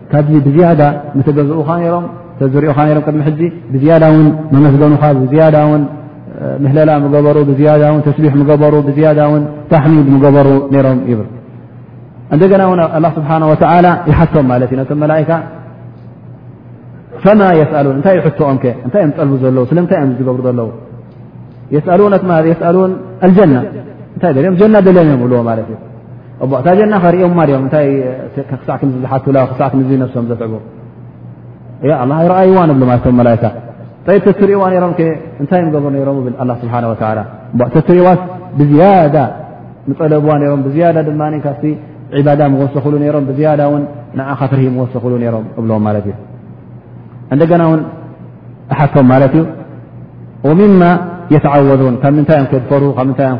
ካብዚ ብዝያዳ ምተገዝኡኻ ነሮም ተዝሪኦኻ ሮም ቅድሚ ሕጂ ብዝያዳ ውን መመስገኑኻ ብዝያዳ ውን ምህለላ ምገበሩ ብዝያዳ ውን ተስቢሕ ምገበሩ ብዝያዳ ውን ታሕሚድ ምገበሩ ነሮም ይብል እንደገና ውን ኣላ ስብሓን ወተላ ይሓቶም ማለት እዩ ነቶም መላእካ ፈማ የስኣሉን እንታይ ይሕትኦም ከ እንታይ እዮም ጠልቡ ዘለዉ ስለምንታይ እዮም ዝገብሩ ዘለዉ የስኣሉን ኣልጀና እንታይ ደልዮም ጀና ደልዮም እዮም ብልዎ ማለት እዩ እታ ጀና ከርእዮማ ድኦም እታይ ክሳዕ ክምዚ ዝሓትላ ክሳዕ ክምዚ ነብሶም ዘትዕቡ ያ ኣላ ኣይረኣይዋ ንብሉ ማለትቶም መላይካ ጠይ ተትርእዋ ነሮም እንታይ እዮም ገብሩ ነሮም ብል ኣላ ስብሓን ወተላ እባ ተትርእዋስ ብዝያዳ ምጠለብዋ ነሮም ብዝያዳ ድማ ካብቲ ዒባዳ ምወሰኽሉ ነሮም ብዝያዳ እውን ንዓኻ ፍርሂ ምወሰኽሉ ነሮም እብሎም ማለት እዩ እንደገና እውን እሓቶም ማለት እዩ ወምማ የተዓወዱን ካብ ምንታይ እዮም ከድፈሩ ካብ ምንታይ እዮም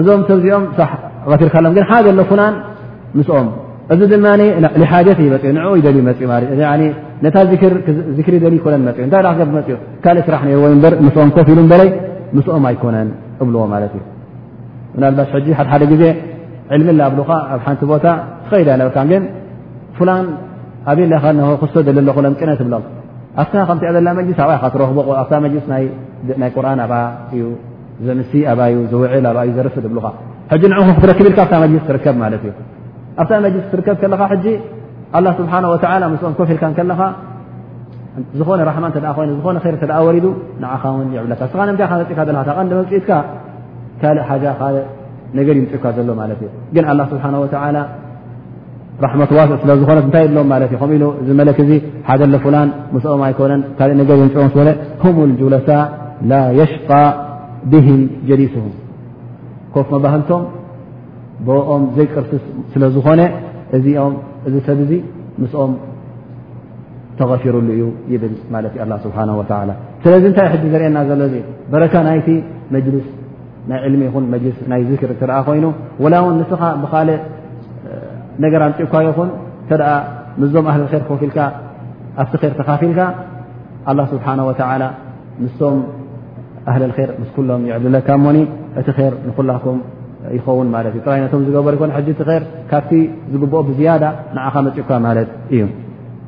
እዞም ሰብዚኦም ቐትልካሎም ግን ሓደ ሎ ኩናን ምስኦም እዚ ድማ ሓጀት ዩ መፅ ን ይደልዩ መፅ ነታ ክሪ ደል ኮነን መፅ እታይ ክ መፅ ካልእ ስራሕ ነርዎ በር ምስኦም ኮፍ ኢሉ በለይ ምስኦም ኣይኮነን እብልዎ ማለት እዩ ምናልባሽ ሕጂ ሓሓደ ግዜ ዕልሚ ላኣብልካ ኣብ ሓንቲ ቦታ ትኸይድ ኣይነበርካ ግን ፍላን ኣብይ ለ ክሶ ደሊ ኣለኹ ለምቅነ ትብሎም ኣብታ ከምቲኣ ዘላ መሊስ ኣብይ ካ ትረኽቦ ኣብታ መሊስ ናይ ቁርን ኣብኣ እዩ ዘምሲ ኣባዩ ዝውዕል ኣባዩ ዘርፍ ድብልኻ ሕጂ ንዕኹ ክትረክብ ኢልካ ኣብታ መጅሊስ ትርከብ ማለት እዩ ኣብታ መጅሊስ ክትርከብ ከለኻ ሕጂ ኣላ ስብሓን ወተላ ምስኦም ኮፍ ኢልካ ከለኻ ዝኾነ ራሕማ እተ ኮይኑ ዝኾነ ር እተ ወሪዱ ንዓኻ ውን ይዕብለካ ስኻ ንምታ ካ መፅእካ ዘለካ ታ ቀንዲ መምፅኢትካ ካልእ ሓጃ ካልእ ነገር ይምፅእካ ዘሎ ማለት እዩ ግን ኣላ ስብሓን ወተላ ራሕመት ዋስ ስለ ዝኾነት እንታይ ይብሎም ማለት እዩ ከምኡ ኢሉ እዚ መለክ እዚ ሓደ ለፍላን ምስኦም ኣይኮነን ካልእ ነገር የምፅኦም ስለ ሁም ጁለሳ ላ የሽቃ ብህም ጀሊስም ኮፍ መባህልቶም ብኦም ዘይቅርስስ ስለ ዝኾነ እዚኦም እዚ ሰብ እዚ ምስኦም ተቐፊሩሉ እዩ ይብል ማለት እዩ ኣላ ስብሓን ወላ ስለዚ እንታይ ሕዚ ዘርእየና ዘሎ እዚ በረካ ናይቲ መጅልስ ናይ ዕልሚ ይኹን መጅልስ ናይ ዝክር እተ ኮይኑ ወላ እውን ንስኻ ብካልእ ነገር ኣምፅእኳ ይኹን እተ ምስዞም ኣህሊ ር ኮፍ ኢልካ ኣብቲ ር ተካፊልካ ኣላ ስብሓን ወተላ ምስቶም ኣህሊ ር ምስ ኩሎም ይዕብለካ ሞኒ እቲ ር ንኩላኩም ይኸውን ማለት እዩ ጥራይ ነቶም ዝገበሩ ይኮን ሕጂ እቲ ር ካብቲ ዝግብኦ ብዝያዳ ንዓኻ መፅእኳ ማለት እዩ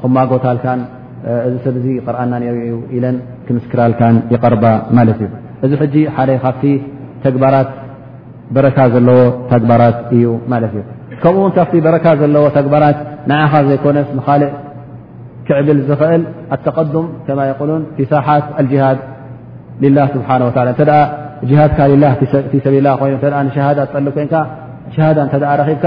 ክማጎታልካን እዚ ሰብ እዚ ይቀርኣና ነሩ እዩ ኢለን ክምስክራልካን ይቐርባ ማለት እዩ እዚ ሕጂ ሓደ ካብቲ ተግባራት በረካ ዘለዎ ተግባራት እዩ ማለት እዩ ከምኡ ውን ካብቲ በረካ ዘለዎ ተግባራት ንዓኻ ዘይኮነስ ንካልእ ክዕብል ዝኽእል ኣተቀዱም ከማ ይቁሉን ፊ ሳሓት ኣልጅሃድ ልላ ስብሓን ወ እተ ጅሃድካ ላ ፊ ሰብልላ ኮይኑ ሸሃዳ ትጠልብ ኮንካ ሸሃዳ እተ ረኪብካ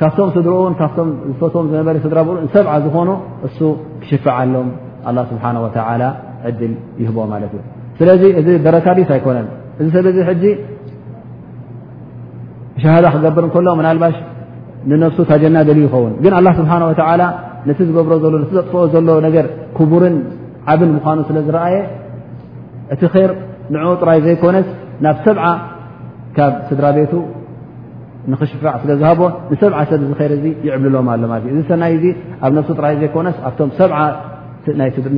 ካብቶም ስድርኡን ካብቶም ዝፈትዎም ዝነበረ ስድራ ብኡ ሰብዓ ዝኾኑ እሱ ክሽፍዓሎም ኣላ ስብሓን ወተላ ዕድል ይህቦ ማለት እዩ ስለዚ እዚ ደረካዲስ ኣይኮነን እዚ ሰብ እዚ ሕጂ ሸሃዳ ክገብር እንከሎ ምናልባሽ ንነፍሱ ታጀና ደል ይኸውን ግን ኣላ ስብሓን ወተላ ነቲ ዝገብሮ ዘሎ ነቲ ዘጥፍኦ ዘሎ ነገር ክቡርን ዓብን ምዃኑ ስለ ዝረኣየ እቲ ር ንዕኡ ጥራይ ዘይኮነስ ናብ ሰብዓ ካብ ስድራ ቤቱ ንክሽፋዕ ስለ ዝሃቦ ንሰብዓ ሰብ እዚ ር እዚ ይዕብልሎም ኣሎ ማለት እዩ እዚ ሰናይ እዚ ኣብ ነፍሱ ጥራይ ዘይኮነስ ኣብቶም ሰብዓ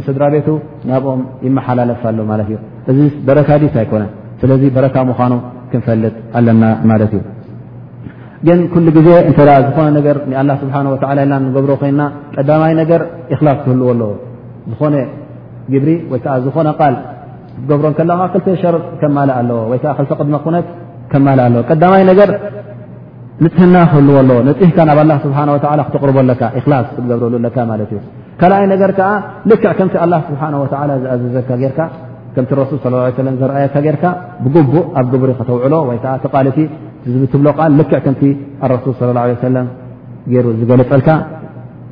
ስድራ ቤቱ ናብኦም ይመሓላለፍ ኣሎ ማለት እዩ እዚ በረካ ዲስ ኣይኮነን ስለዚ በረካ ምዃኑ ክንፈልጥ ኣለና ማለት እዩ ግን ኩሉ ግዜ እተ ዝኾነ ነገር ንኣላ ስብሓ ወ ኢልና ንገብሮ ኮይንና ቀዳማይ ነገር እክላፍ ክህልዎ ኣለዎ ዝኾነ ግብሪ ወይከዓ ዝኾነ ቃል ትገብሮ ከለኻ ክልተ ሸርጥ ከማልእ ኣለዎ ወይ ከዓ ክልተ ቅድመ ኩነት ከማልእ ኣለዎ ቀዳማይ ነገር ንፅህና ክህልዎ ኣለዎ ንፅህካ ናብ ኣላ ስብሓን ወላ ክትቕርቦ ኣለካ እክላስ ክትገብረሉ ኣለካ ማለት እዩ ካልኣይ ነገር ከዓ ልክዕ ከምቲ ኣላ ስብሓን ወላ ዝኣዘዘካ ጌርካ ከምቲ ረሱል ስ ለ ሰለም ዘርኣየካ ጌርካ ብጉቡእ ኣብ ግብሪ ከተውዕሎ ወይ ከዓ ተቃልቲ ዝብትብሎ ቃል ልክዕ ከምቲ ኣረሱል ስ ለ ሰለም ገይሩ ዝገለፀልካ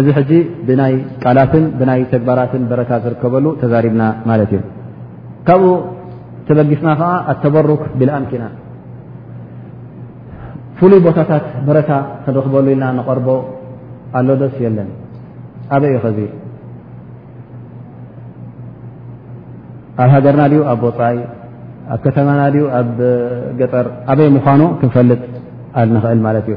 እዚ ሕጂ ብናይ ቃላትን ብናይ ተግባራትን በረካ ዝርከበሉ ተዛሪብና ማለት እዩ ካብኡ ተበጊስና ከዓ ኣተበሩክ ብልኣምኪና ፍሉይ ቦታታት በረካ ክንረክበሉ ኢልና ንቐርቦ ኣሎ ደስ የለን ኣበይ እዩ ከዚ ኣብ ሃገርና ድዩ ኣብ ቦፃይ ኣብ ከተማና ድዩ ኣብ ገጠር ኣበይ ምኳኑ ክንፈልጥ ኣንኽእል ማለት እዩ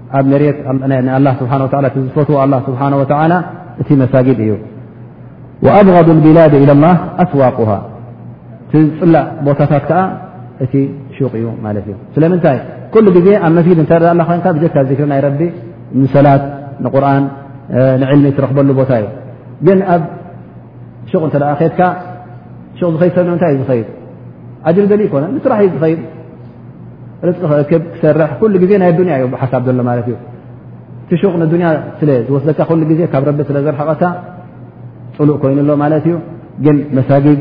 ኣብ መሬት ንኣላ ስብሓ ወላ እቲ ዝፈትዎ ኣላ ስብሓን ወተዓላ እቲ መሳጊድ እዩ ወኣብغዱ ብላድ ኢለ ላ ኣስዋቁሃ እቲ ዝፅላእ ቦታታት ከዓ እቲ ሹቅ እዩ ማለት እዩ ስለምንታይ ኩሉ ግዜ ኣብ መስጊድ እተ ላ ኮንካ ብጀካ ዝክሪ ናይ ረቢ ንሰላት ንቁርን ንዕልሚ ትረክበሉ ቦታ እዩ ግን ኣብ ሹቅ እተ ከትካ ሹቅ ዝኸይድ ሰብንምንታይ እዩ ዝኸይድ ኣጅሪ ዘል ይኮነ ንስራሕ እዩ ዝኸይድ ርቂ ክእክብ ክሰርሕ ኩሉ ግዜ ናይ ኣዱንያ ዩ ሓሳብ ዘሎ ማለት እዩ እቲ ሹቕ ንዱንያ ስለ ዝወስደካ ኩሉ ግዜ ካብ ረቢ ስለ ዘርሕቐካ ፅሉእ ኮይኑ ኣሎ ማለት እዩ ግን መሳጊድ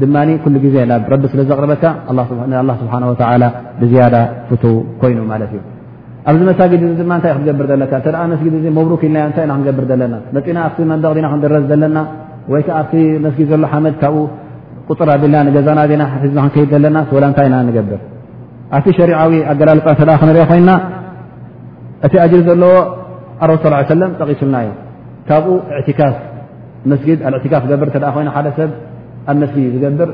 ድማ ኩሉ ግዜ ናብ ረቢ ስለ ዘቕርበካ ንኣላ ስብሓን ወተላ ብዝያዳ ፍቱ ኮይኑ ማለት እዩ ኣብዚ መሳጊድ እዚ ድማ እንታይ ክትገብር ዘለካ እተ መስጊድ እዚ መብሩክ ኢልና እንታይ ኢና ክንገብር ዘለና መፂና ኣብቲ መንደቕ ዲና ክንድረዝ ዘለና ወይ ከዓ ኣብቲ መስጊድ ዘሎ ሓመድ ካብኡ ቁፅር ኣቢልና ንገዛና ዜና ሒዝና ክንከይድ ዘለና ወላ እንታይ ኢና ንገብር ኣቲ ሸሪዓዊ ኣገላልፃ እተ ክንሪኦ ኮይና እቲ ኣጅር ዘለዎ ኣረሱ ስ ሰለ ጠቂሱልና እዩ ካብኡ እዕትካፍ መስጊድ ኣልእትካፍ ዝገብር እተ ኮይና ሓደ ሰብ ኣብ መስጊድ እዩ ዝገብር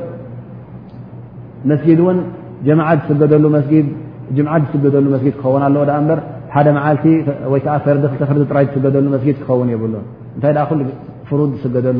መስጊድ እውን ጀምዓ ዝስገደሉ መስጊድ ጅምዓ ዝስገደሉ መስጊድ ክኸውን ኣለዎ ኣ እምበር ሓደ መዓልቲ ወይከዓ ፈርዲ ክልተ ፍርዲ ጥራይ ዝስገደሉ መስጊድ ክኸውን የብሉን እንታይ ደ ኩሉ ፍሩድ ዝስገደሉ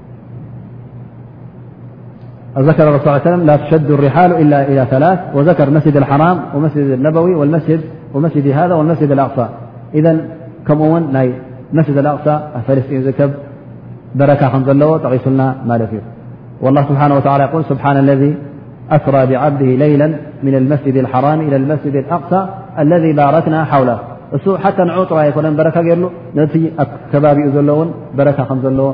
ذكر رسل ل ليه وسلم لا تشد الرحال إلا إلى ثلاث وذكر مسجد الحرام ود النبوي ومسجد هذا والمسجد الأقصى إذا كم ون ي مسجد الأقصى فلسن ذكب برك لو تغيسلنا ملت ي والله سبحانه وتالى يقول سبحان الذي أسرى بعبده ليلا من المسجد الحرام إلى المسجد الأقصى الذي باركنا حول حتى نعر يكن برك رل كباب ل ن برك ل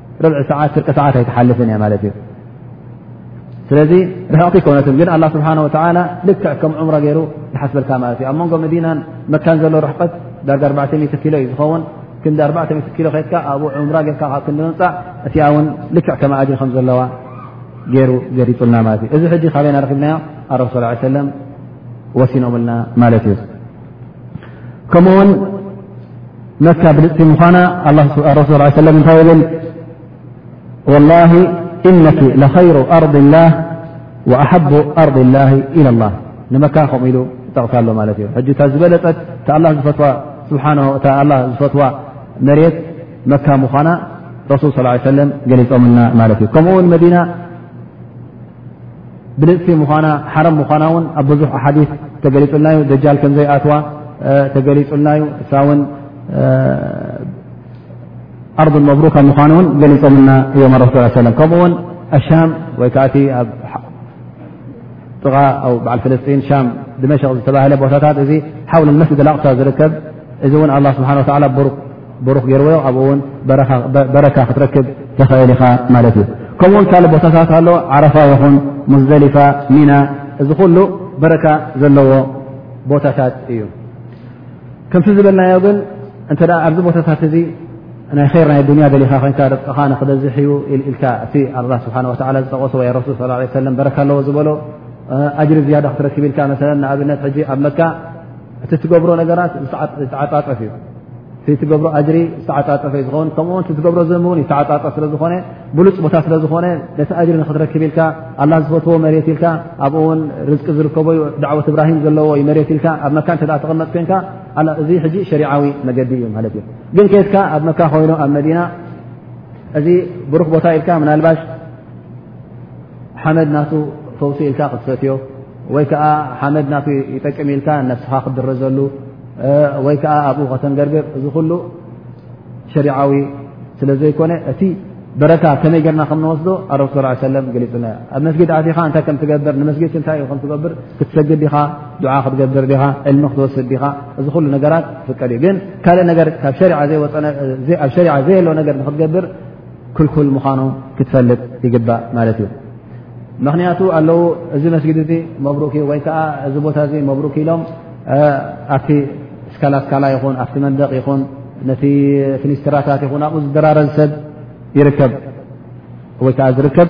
ርብዒ ሰዓት ፍርቂ ሰዓት ኣይትሓልፍን እያ ማለት እዩ ስለዚ ርሕቕቲ ኮነትን ግን ኣላ ስብሓን ወተላ ልክዕ ከም ዑምሮ ገይሩ ዝሓስበልካ ማለት እዩ ኣብ መንጎ መዲናን መካን ዘሎ ርሕቀት ዳርጋ 400 ኪሎ እዩ ዝኸውን ክንዲ 400 ኪሎ ከትካ ኣብኡ ዑምራ ጌርካ ካብ ክንዲ ምምፃእ እቲኣ እውን ልክዕ ከም ኣጅሪ ከም ዘለዋ ገይሩ ገዲፁልና ማለት እዩ እዚ ሕጂ ካበይና ረኪብናዮ ኣረብ ስ ሰለም ወሲኖምልና ማለት እዩ ከምኡ ውን መካ ብልፅቲ ምኳና ረሱ ስ ሰለ እንታይ ይብል ወላ እነኪ ለኸይሩ ኣርض ላ ወኣሓቡ ኣርض ላ ኢላ ላ ንመካ ከምኡ ኢሉ ጠቕሳ ኣሎ ማለት እዩ ሕጂ እታ ዝበለፀት እ ላ ዝፈትዋ ስብሓ እታ ላ ዝፈትዋ መሬት መካ ምኳና ረሱል ስ ሰለም ገሊፆምና ማለት እዩ ከምኡውን መዲና ብልፅቲ ምኳና ሓረም ምኳና ውን ኣብ ብዙሕ ኣሓዲ ተገሊፁልና ዩ ደጃል ከምዘይኣትዋ ተገሊፁልና ዩ እሳ ውን ኣርض መብሩካ ምኳኑ ውን ገሊፆምና እዮም ረሱ ሰለ ከምኡ ውን ኣሻም ወይ ከኣ ኣብ ጥቓ በዓል ፍልስጢን ሻም ድመሸቅ ዝተባህለ ቦታታት እዚ ሓውል መስጅድ ኣቕሳ ዝርከብ እዚ ውን ኣላ ስብሓን ወላ ብሩክ ብሩኽ ገይርዎ ኣብኡ ውን በረካ ክትረክብ ተኽእል ኢኻ ማለት እዩ ከምኡ ውን ካልእ ቦታታት ኣሎ ዓረፋ ይኹን ሙዝደሊፋ ሚና እዚ ኩሉ በረካ ዘለዎ ቦታታት እዩ ከምቲ ዝበልናዮ ግን እንተ ኣብዚ ቦታታት እዚ ናይ ር ናይ ዱንያ ደሊኻ ኮንካ ርጥቕኻ ንክበዝሕ እዩ ኢልካ እቲ ኣላ ስብሓን ወላ ዝጠቀሱ ወይ ረሱል ስ ለ ሰለም በረካ ኣለዎ ዝበሎ ኣጅሪ ዝያዳ ክትረክብ ኢልካ መሰለ ንኣብነት ሕጂ ኣብ መካ እቲ ትገብሮ ነገራት ዝተዓጣጠፍ እዩ እቲ ትገብሮ ኣጅሪ ዝተዓጣጠፈ ዩ ዝኸውን ከምኡውን ትገብሮ ዘም እውን ይተዓጣጠፍ ስለ ዝኾነ ብሉፅ ቦታ ስለ ዝኾነ ነቲ ኣጅሪ ንክትረክብ ኢልካ ኣላ ዝፈትዎ መሬት ኢልካ ኣብኡ ውን ርዝቂ ዝርከቦ ዩ ዳዕወት እብራሂም ዘለዎ ዩ መሬት ኢልካ ኣብ መካ እተ ተቐመጥ ኮንካ እዚ ሕጂ ሸሪዓዊ መገዲ እዩ ማለት እዩ ግን ከትካ ኣብ መካ ኮይኑ ኣብ መዲና እዚ ብሩክ ቦታ ኢልካ ምናልባሽ ሓመድ ናቱ ፈውሲ ኢልካ ክትሰትዮ ወይ ከዓ ሓመድ ናቱ ይጠቅም ኢልካ ነብስኻ ክድረዘሉ ወይ ከዓ ኣብኡ ከተንገርግር እዚ ኩሉ ሸሪዓዊ ስለ ዘይኮነ እቲ በረካ ከመይ ገርና ከም ንወስዶ ኣረሱ ስ ሰለም ገሊፅና ኣብ መስጊድ ኣቲኻ እንታይ ከም ትገብር ንመስጊድ እንታይ ዩ ከምትገብር ክትሰግድ ዲኻ ድዓ ክትገብር ዲኻ ዕልሚ ክትወስድ ዲኻ እዚ ኩሉ ነገራት ፍቀድ እዩ ግን ካልእ ነገር ካብ ሸሪዓ ዘይወፀ ኣብ ሸሪዓ ዘየለ ነገር ንክትገብር ክልኩል ምዃኑ ክትፈልጥ ይግባእ ማለት እዩ ምክንያቱ ኣለዉ እዚ መስጊድ እዚ መብሩኪ ወይ ከዓ እዚ ቦታ እዚ መብሩኪ ኢሎም ኣብቲ ስካላስካላ ይኹን ኣብቲ መንደቕ ይኹን ነቲ ፍኒስትራታት ይኹን ኣብኡ ዝደራረዝ ሰብ ይርከብ ወይ ከዓ ዝርከብ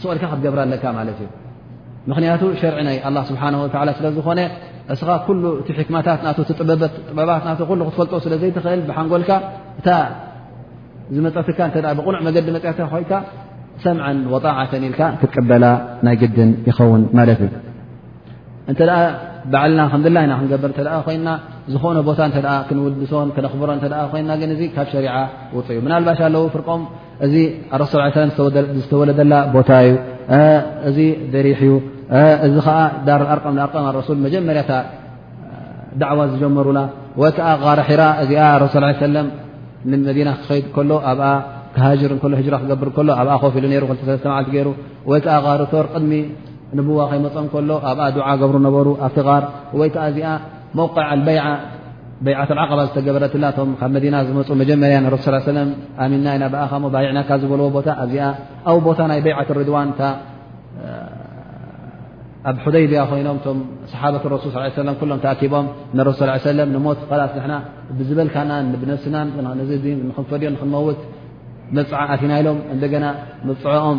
ስቕልካ ክትገብራ ኣለካ ማለት እዩ ምክንያቱ ሸርዒ ናይ ኣላ ስብሓን ወላ ስለ ዝኾነ እስኻ ኩሉ እቲ ሕክማታት ና ጥበበት ጥበባት ና ሉ ክትፈልጦ ስለ ዘይትኽእል ብሓንጎልካ እታ ዝመፀትካ እተ ብቕኑዕ መገዲ መፅያት ኮይካ ሰምዐን ወጣዓተን ኢልካ ክትቀበላ ናይ ግድን ይኸውን ማለት እዩ እንተ ባዕልና ከምድላ ኢና ክንገብር እተ ኮይና ዝኾነ ቦታ እተ ክንውድሶን ክነኽብሮን እተ ኮይና ግን እዚ ካብ ሸሪዓ ውፅ እዩ ምናልባሽ ኣለዉ ፍርቆም እዚ ኣረሱ ዝተወለደላ ቦታ እዩ እዚ ደሪሕ እዩ እዚ ከዓ ዳር ኣርቀም ኣርቀም ኣረሱ መጀመርያታ ዳዕዋ ዝጀመሩላ ወይ ከዓ ጋር ሒራ እዚኣ ረሱ ሰለ ንመዲና ክኸይድ ከሎ ኣብኣ ክሃጅር እከሎ ህጅራ ክገብር ከሎ ኣብ ኮፍ ኢሉ ሩ ክሰለስተ መዓልቲ ገይሩ ወይ ከዓ ጋር ቶር ቅድሚ ንብዋ ከይመፆም ከሎ ኣብኣ ዱዓ ገብሩ ነበሩ ኣብቲ ጋር ወይ ከዓ እዚኣ መውቅዕ ኣልበይዓ በይዓት ዓቐባ ዝተገበረትላ እቶም ካብ መዲና ዝመፁ መጀመርያ ንረሱ ስ ሰለም ኣሚና ኢና ብኣኻ ሞ ባይዕናካ ዝበልዎ ቦታ ኣብዚኣ ኣብ ቦታ ናይ በይዓት ርድዋን እታ ኣብ ሑደይብያ ኮይኖም እቶም ሰሓበት ረሱል ስ ሰለ ኩሎም ተኣኪቦም ንረሱ ስ ሰለም ንሞት ኸላስ ንሕና ብዝበልካናን ብነብስናን ነዚ ንክንፈድዮ ንክንመውት መብፅዓ ኣቲና ኢሎም እንደገና መብፅዖኦም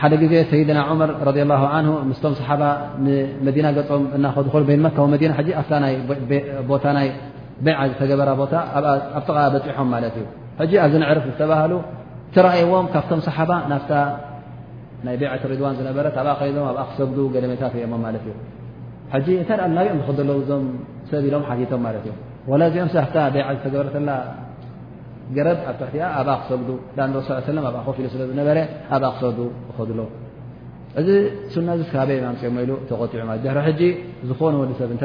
ሓደ ግዜ ሰይድና ዑመር ረ ን ምስቶም ሰሓባ ንመዲና ገፆም እናኸዱ ኾ በይን መካ መዲና ሕጂ ኣብታ ናይ ቦታ ናይ በዓ ዝተገበራ ቦታ ኣብ ጥቓ በፂሖም ማለት እዩ ሕጂ ኣብዚ ንዕርፍ ዝተባሃሉ ትረኣይዎም ካብቶም ሰሓባ ናፍታ ናይ ቤዓት ሪድዋን ዝነበረት ኣብኣ ከይዶም ኣብኣ ክሰግዱ ገደሜታት እየሞ ማለት እዩ ሕጂ እንታይ ደ ናብኦም ዝኸደለዉ እዞም ሰብ ኢሎም ሓቲቶም ማለት እዮም ወላ እዚኦም ሳፍታ ቤዓ ዝተገበረተላ ገረብ ኣብ ትሕቲኣ ኣባ ክሰግዱ ዳንዶ ስ ሰለም ኣብኣ ኮፍ ኢሉ ስለ ዝነበረ ኣብኣ ክሰዱ እኸድሎ እዚ ሱና ዚ ስካበይ ማምፅኦሞ ኢሉ ተቆጢዑ ማለት ድሕሪ ሕጂ ዝኾነ ወዲ ሰብ እንተ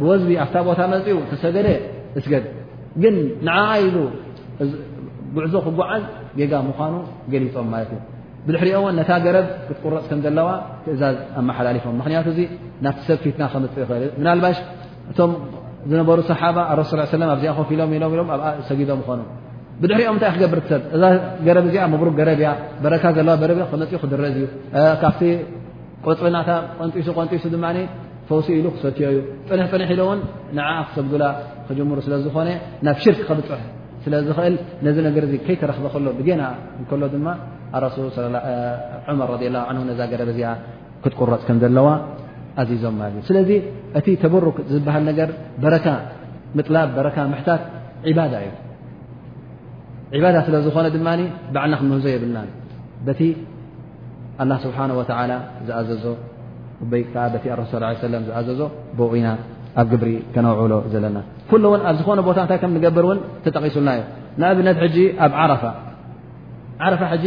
ብወዝቢ ኣብታ ቦታ መፅኡ ተሰገደ እስገድ ግን ንዓ ኢሉ ጉዕዞ ክጓዓዝ ጌጋ ምዃኑ ገሊፆም ማለት እዩ ብድሕሪኦ እውን ነታ ገረብ ክትቁረፅ ከም ዘለዋ ትእዛዝ ኣመሓላሊፎም ምክንያቱ እዚ ናብቲ ሰብ ፊትና ከምፅእ ይኽእል ምናልባሽ እቶም ዝነበሩ ሰሓባ ኣረሱ ስ ሰለም ኣብዚኣ ኮፍ ኢሎም ኢሎም ኢሎም ኣብኣ ሰጊዶም ኾኑ ብድሕሪኦም እንታይ ክገብር ትሰብ እዛ ገረብ እዚኣ ምብሩክ ገረብ እያ በረካ ዘለዋ በረብ ክመፅኡ ክድረዝ እዩ ካብቲ ቆፅናታ ቆንጢሱ ቆንጢሱ ድማ ፈውሲ ኢሉ ክሰትዮ እዩ ፅንሕ ፅንሕ ኢሉ እውን ንዓ ክሰብዱላ ክጅምሩ ስለ ዝኾነ ናብ ሽርክ ከብፅሕ ስለ ዝኽእል ነዚ ነገር እዚ ከይተረክበ ከሎ ብጌና እንከሎ ድማ ኣረሱል ዑመር ረ ላ ነዛ ገረብ እዚኣ ክትቁረፅ ከም ዘለዋ ኣዚዞም ማለት እዩ ስለዚ እቲ ተበሩክ ዝበሃል ነገር በረካ ምጥላብ በረካ ምሕታት ዒባዳ እዩ ዒባዳ ስለ ዝኾነ ድማ ባዕልና ክንምህዞ የብልና በቲ ኣላ ስብሓን ወተላ ዝኣዘዞ በይ ከዓ በቲ ኣረሱ ስ ሰለም ዝኣዘዞ ብኡ ኢና ኣብ ግብሪ ከነውዕሎ ዘለና ኩሉ እውን ኣብ ዝኾነ ቦታ እንታይ ከም ንገብር እውን ተጠቂሱልና እዩ ንኣብነት ሕጂ ኣብ ዓረፋ ዓረፋ ሕጂ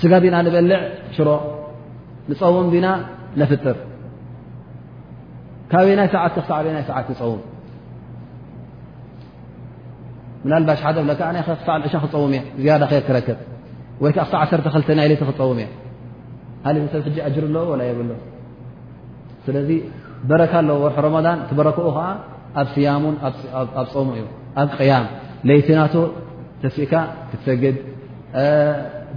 ስጋ ዲና ንበልዕ ሽሮ ንፀውም ዲና ነፍጥር ካበይ ናይ ሰዓት ክሳዕ በይ ናይ ሰዓት ንፀውም ምናልባሽ ሓደ ብለካ ነ ክሳዕ ዕሻ ክፀውም እየ ዝያዳ ከር ክረክብ ወይ ከዓ ክሳዕ ዓሰርተ ክልተ ናይ ለይቲ ክፀውም እየ ሃሊ ሰብ ሕጂ ኣጅር ኣለዎ ወላ የብሎ ስለዚ በረካ ኣለዎ ወርሒ ሮሞዳን ትበረክኡ ከዓ ኣብ ስያሙን ኣብ ፀሙ እዩ ኣብ ቅያም ለይቲ ናቱ ተሲእካ ክትሰግድ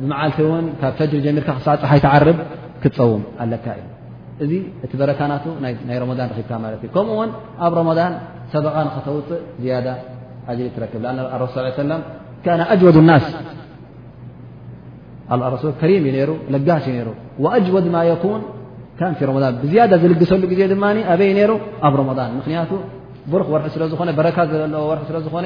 ብመዓልቲ እውን ካብ ፈጅሪ ጀሚርካ ክሳዕ ፀሓይ ትዓርብ ክትፀውም ኣለካ እዩ እዚ እቲ በረካናቱ ናይ ረመዳን ረኪብካ ማለት እዩ ከምኡ ውን ኣብ ረመዳን ሰበቓ ንኸተውፅእ ዝያዳ ኣጅሪ ትረክብ ረሱ ስ ሰለም ካነ ኣጅወድ ናስ ረሱል ከሪም እዩ ነይሩ ለጋስ እዩ ነይሩ ኣጅወድ ማ የኩን ካን ፊ ረመዳን ብዝያዳ ዝልግሰሉ ግዜ ድማ ኣበይ ነይሩ ኣብ ረመዳን ምክንያቱ ብሩክ ወርሒ ስለዝኾነ በረካ ዘለዎ ወርሒ ስለዝኾነ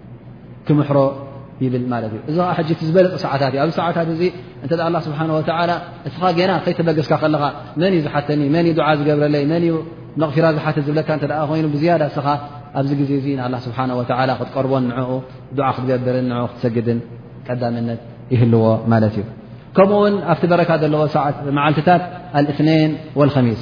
ክምሕሮ ይብል ማለት እዩ እዚ ከዓ ሕጂ እቲ ዝበለፀ ሰዓታት እዩ ኣብዚ ሰዓታት እዚ እንተ ኣላ ስብሓን ወተላ እቲኻ ገና ከይተበገስካ ከለኻ መን እዩ ዝሓተኒ መን እዩ ዱዓ ዝገብረለይ መን እዩ መቕፊራ ዝሓትት ዝብለካ እተ ኮይኑ ብዝያዳ እስኻ ኣብዚ ግዜ እዚ ንኣላ ስብሓን ወተላ ክትቀርቦን ንኡ ዱዓ ክትገብርን ን ክትሰግድን ቀዳምነት ይህልዎ ማለት እዩ ከምኡ ውን ኣብቲ በረካ ዘለዎ ሰዓት መዓልትታት ኣልእትነይን ወልከሚስ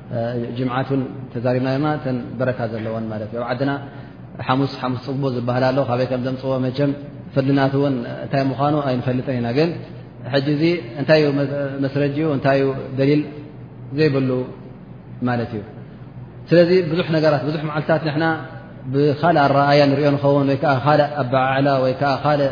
ጅምዓ ን ተዛሪብና ማ ተ በረካ ዘለዎን ማት ዩ ኣብ ዓድና ሓሙስ ሓሙስ ፅግቦ ዝበሃል ኣሎ ካበይ ከም ዘምፅዎ መቸም ፍልናት ውን እንታይ ምኳኑ ኣይንፈልጥን ኢና ግን ሕጂ እዚ እንታይ መስረጂ ዩ እንታይ ዩ ደሊል ዘይብሉ ማለት እዩ ስለዚ ብዙሕ ነገራት ብዙሕ መዓልትታት ንና ብካልእ ኣረኣያ ንሪኦ ንኸውን ወይዓ ካልእ ኣበዓዕላ ወይዓ ካልእ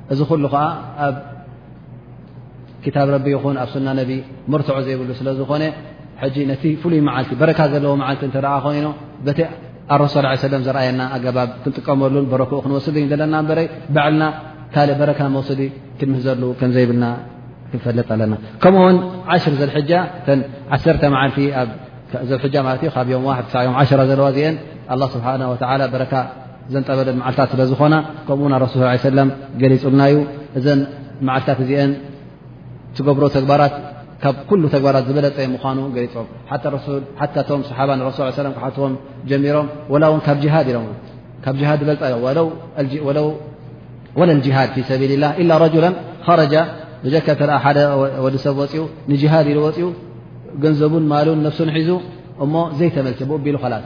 እዚ ኩሉ ከዓ ኣብ ክታብ ረቢ ይኹን ኣብ ሱና ነቢ መርትዖ ዘይብሉ ስለ ዝኾነ ሕጂ ነቲ ፍሉይ መዓልቲ በረካ ዘለዎ መዓልቲ እተ ኮይኑ በቲ ኣረሱ ስ ሰለም ዘርኣየና ኣገባብ ክንጥቀመሉን በረክኡ ክንወስድ ዘለና በረይ ባዕልና ካልእ በረካ መውስዲ ክንምህዘሉ ከምዘይብልና ክንፈልጥ ኣለና ከምኡውን ዓሽር ዘልሕጃ እተን ዓሰርተ መዓልቲ ዘልሕጃ ማለት እዩ ካብ ዮም ዋሕድ ክሳዕ ዮም ዓሽራ ዘለዋ እዚአን ኣላ ስብሓና ወተላ በረካ ዘንጠበደ መዓልታት ስለ ዝኾና ከምኡውን ኣረሱ ሰለም ገሊጹልና እዩ እዘን መዓልታት እዚአን ትገብሮ ተግባራት ካብ ኩሉ ተግባራት ዝበለፀ ምኳኑ ገሊፆም ሓታ ቶም ሰሓባ ንረሱ ሰለ ክሓትዎም ጀሚሮም ወላ እውን ካብ ጅሃድ ኢሎም ካብ ጅሃድ ዝበልፃ ኢ ወለ ልጅሃድ ፊ ሰቢል ላ ኢላ ረጁላ ኸረጃ ብጀካ እተ ሓደ ወዲ ሰብ ወፅኡ ንጅሃድ ኢሉ ወፅኡ ገንዘቡን ማሉን ነፍሱን ሒዙ እሞ ዘይተመልሰ ብኡቢሉ ኸላስ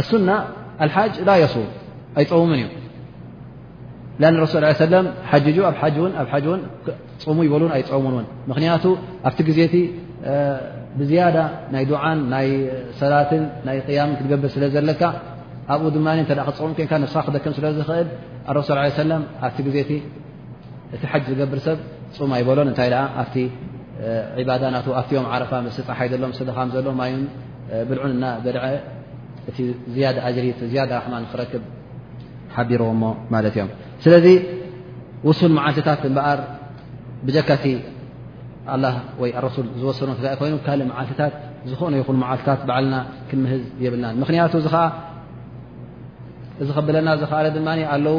ኣሱና ኣልሓጅ ላ የሱር ኣይፀውምን እዩ ን ረሱ ሰለ ሓጅ ኣብ ኣብ ሓጅ ን ፅሙ ይበሉን ኣይፀውሙን ውን ምክንያቱ ኣብቲ ግዜ እቲ ብዝያዳ ናይ ዱዓን ናይ ሰላትን ናይ ቅያምን ክትገብር ስለ ዘለካ ኣብኡ ድማ እተ ክፀውም ኮንካ ንስኻ ክደክም ስለ ዝኽእል ኣረሱ ሰለ ኣብቲ ግዜ እቲ እቲ ሓጅ ዝገብር ሰብ ፅሙ ኣይበሎን እንታይ ኣብቲ ባዳ ና ኣብቲ ዮም ዓረፋ ምስ ፀሓይ ዘሎም ስድኻም ዘሎ ማይ ብልዑ እና በልዐ እቲ ዝያድ ኣጅሪ እቲ ዝያድ ራሕማ ንክረክብ ሓቢርዎሞ ማለት እዮም ስለዚ ውሱን መዓልትታት እምበኣር ብጀካቲ ኣላ ወይ ኣረሱል ዝወሰኖ እ ኮይኑ ካልእ መዓልትታት ዝኾነ ይኹን መዓልትታት ባዓልና ክንምህዝ የብልናን ምክንያቱ እዚ ከዓ እዚ ከብለና ዝኸኣለ ድማ ኣለዉ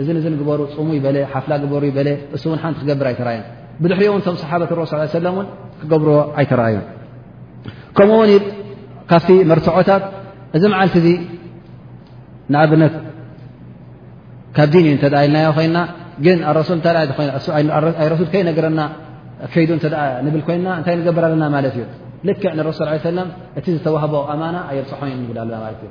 እዝን እዝን ግበሩ ፅሙ ይበለ ሓፍላ ግበሩ ይበለ እሱ እውን ሓንቲ ክገብር ኣይተረኣየን ብድሕሪኡ እውን ቶም ሰሓበት ሮ ስ ሰለም እውን ክገብርዎ ኣይተረኣዩን ከምኡ ውን ካብቲ መርትዖታት እዚ መዓልቲ እዚ ንኣብነት ካብ ዲን እዩ እተ ኢልናዮ ኮይና ግን ኣረሱል እታይ ኣይረሱል ከይነገረና ከይዱ እተ ንብል ኮይና እንታይ ንገብር ኣለና ማለት እዩ ልክዕ ንረሱ ሰለም እቲ ዝተዋህቦ ኣማና ኣየብፅሖ ንብል ኣለና ማለት እዩ